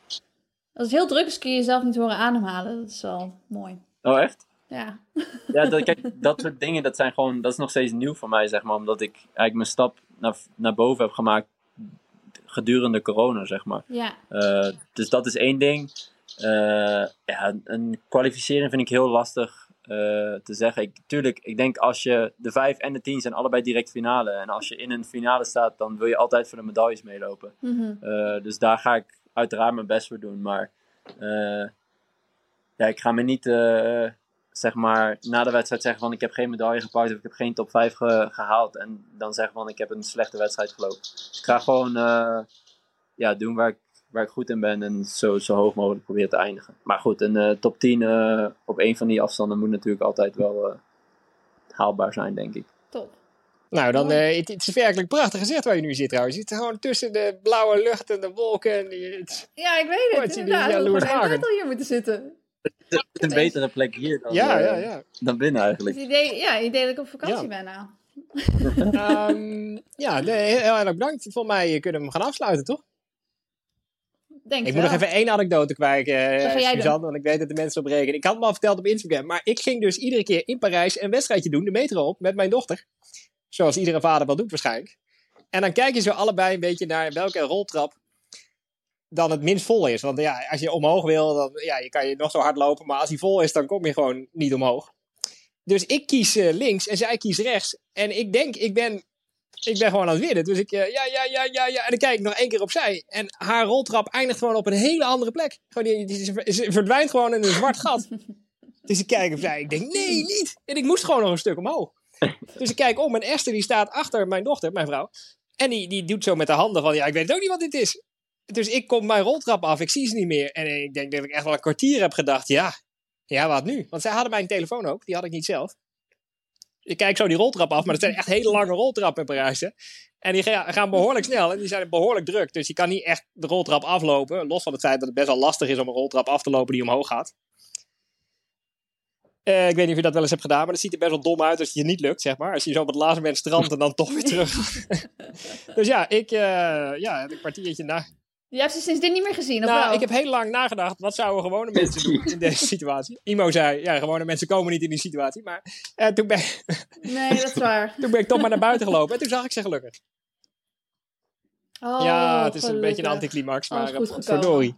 het heel druk is, kun je jezelf niet horen ademhalen. Dat is wel mooi. Oh, echt? Ja. Ja, dat, kijk, dat soort dingen, dat zijn gewoon, dat is nog steeds nieuw voor mij, zeg maar. Omdat ik eigenlijk mijn stap naar, naar boven heb gemaakt gedurende corona, zeg maar. Ja. Eh, dus dat is één ding. Eh, ja, een kwalificering vind ik heel lastig eh, te zeggen. Ik, tuurlijk, ik denk als je de 5 en de 10 zijn allebei direct finale. En als je in een finale staat, dan wil je altijd voor de medailles meelopen. Mhm. Eh, dus daar ga ik uiteraard mijn best voor doen. Maar eh, ja, ik ga me niet eh, zeg maar na de wedstrijd zeggen van ik heb geen medaille gepakt of ik heb geen top 5 ge- gehaald. En dan zeggen van ik heb een slechte wedstrijd gelopen. Dus ik ga gewoon eh, ja, doen waar ik, waar ik goed in ben en zo, zo hoog mogelijk proberen te eindigen. Maar goed, een eh, top 10 eh, op één van die afstanden moet natuurlijk altijd wel eh, haalbaar zijn, denk ik. Top. Nou, dan, eh, het, het is werkelijk prachtig gezicht waar je nu zit trouwens. Je zit gewoon tussen de blauwe lucht en de wolken. En die, het- Ja, ik weet het. Inderdaad, we hadden al hier moeten zitten. Het is een betere plek hier dan, ja, ja, ja. dan binnen Het eigenlijk. idee, ja, het idee dat ik op vakantie Ja. ben nou. Ehm, ja, nee, heel erg bedankt. Volgens mij kunnen we hem gaan afsluiten, toch? Denk Ik wel. moet nog even één anekdote kwijt, eh jij Suzanne, want ik weet dat de mensen op rekenen. Ik had het al verteld op Instagram, maar ik ging dus iedere keer in Parijs een wedstrijdje doen, de metro op, met mijn dochter. Zoals iedere vader wel doet waarschijnlijk. En dan kijk je zo allebei een beetje naar welke roltrap dan het minst vol is. Want ja, als je omhoog wil, dan ja, je kan je nog zo hard lopen, maar als hij vol is, dan kom je gewoon niet omhoog. Dus ik kies eh, links en zij kiest rechts. En ik denk, ik ben ik ben gewoon aan het winnen. Dus ik, eh, ja, ja, ja, ja, ja. En dan kijk ik nog één keer opzij. En haar roltrap eindigt gewoon op een hele andere plek. Gewoon, die, ze verdwijnt gewoon in een zwart gat. Dus ik kijk opzij. Ik denk, nee, niet. En ik moest gewoon nog een stuk omhoog. Dus ik kijk om en Esther die staat achter mijn dochter, mijn vrouw. En die, die doet zo met de handen van, ja, ik weet ook niet wat dit is. Dus ik kom mijn roltrap af, ik zie ze niet meer. En ik denk dat ik echt wel een kwartier heb gedacht, ja, ja, wat nu? Want zij hadden mijn telefoon ook, die had ik niet zelf. Ik kijk zo die roltrap af, maar dat zijn echt hele lange roltrappen in Parijs. Hè? En die ga- gaan behoorlijk snel en die zijn behoorlijk druk. Dus je kan niet echt de roltrap aflopen. Los van het feit dat het best wel lastig is om een roltrap af te lopen die omhoog gaat. Eh, ik weet niet of je dat wel eens hebt gedaan, maar dat ziet er best wel dom uit als het je niet lukt, zeg maar. Als je zo op het laatste moment strandt en dan toch weer terug dus ja, ik eh, ja, heb een kwartiertje na. Je hebt ze sindsdien niet meer gezien, of Nou, wel? ik heb heel lang nagedacht, wat zouden gewone mensen doen in deze situatie? Imo zei, ja, gewone mensen komen niet in die situatie. Maar eh, toen, ben, Nee, dat is waar. toen ben ik toch maar naar buiten gelopen en toen zag ik ze gelukkig. Oh, ja, het is een beetje een anticlimax, maar goed eh, verdorie.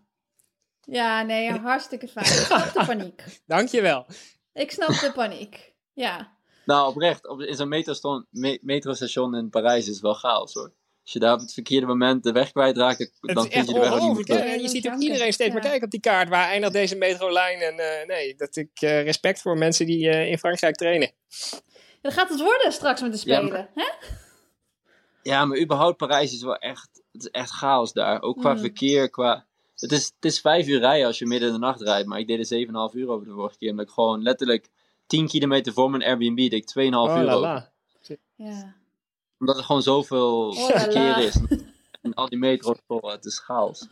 Ja, nee, hartstikke fijn. Ik snap de paniek. Dankjewel. Ik snap de paniek. Ja. Nou, oprecht, op, in zo'n metrostation, me- metrostation in Parijs is het wel chaos hoor. Als je daar op het verkeerde moment de weg kwijtraakt, dan Het dan is vind je de weg ook niet meer je Ja, ziet ook iedereen steeds maar Ja. kijken op die kaart. Waar eindigt deze metrolijn? En eh, nee, dat ik eh, respect voor mensen die eh, in Frankrijk trainen. Dan gaat het worden straks met de Ja, Spelen. hè? Ja, maar überhaupt Parijs is wel echt, het is echt chaos daar. Ook qua Mm. verkeer, qua... Het is, het is vijf uur rijden als je midden in de nacht rijdt, maar ik deed er 7,5 uur over de vorige keer. Omdat ik gewoon letterlijk 10 kilometer voor mijn Airbnb deed ik 2,5 Oh uur la over. la. Ja. Omdat er gewoon zoveel Oh verkeer is. En al die metro's vol, het is chaos.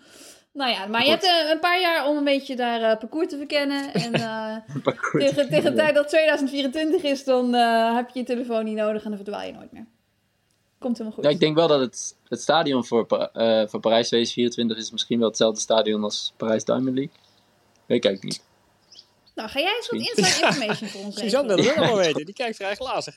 Nou ja, maar je hebt eh, een paar jaar om een beetje daar eh, parcours te verkennen. En eh, Parcours. tegen, tegen de tijd dat 2024 is, dan eh, heb je je telefoon niet nodig en dan verdwaal je nooit meer. Komt helemaal goed. Ja, ik denk wel dat het, het stadion voor, eh, voor Parijs 2024 is misschien wel hetzelfde stadion als Parijs Diamond League. Weet ik eigenlijk niet. Nou, ga jij eens wat inside information voor ons Suzanne wil het wel weten. Die kijkt vrij glazig.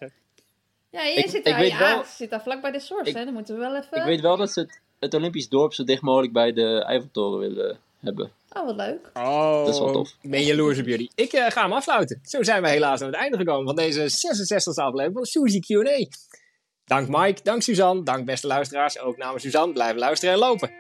Ja, jij Ik- zit ik daar, weet ja, wel- je zit daar vlak bij de source, Ik- hè? Dan moeten we wel even... Ik weet wel dat ze het, het Olympisch dorp zo dicht mogelijk bij de Eiffeltoren willen hebben. Oh, wat leuk. Oh, Dat is wel tof. Ik ben jaloers op jullie. Ik eh, ga hem afsluiten. Zo zijn we helaas aan het einde gekomen van deze 66e aflevering van Suzy Q&A. Dank Mike, dank Suzanne, dank beste luisteraars. Ook namens Suzanne, blijven luisteren en lopen.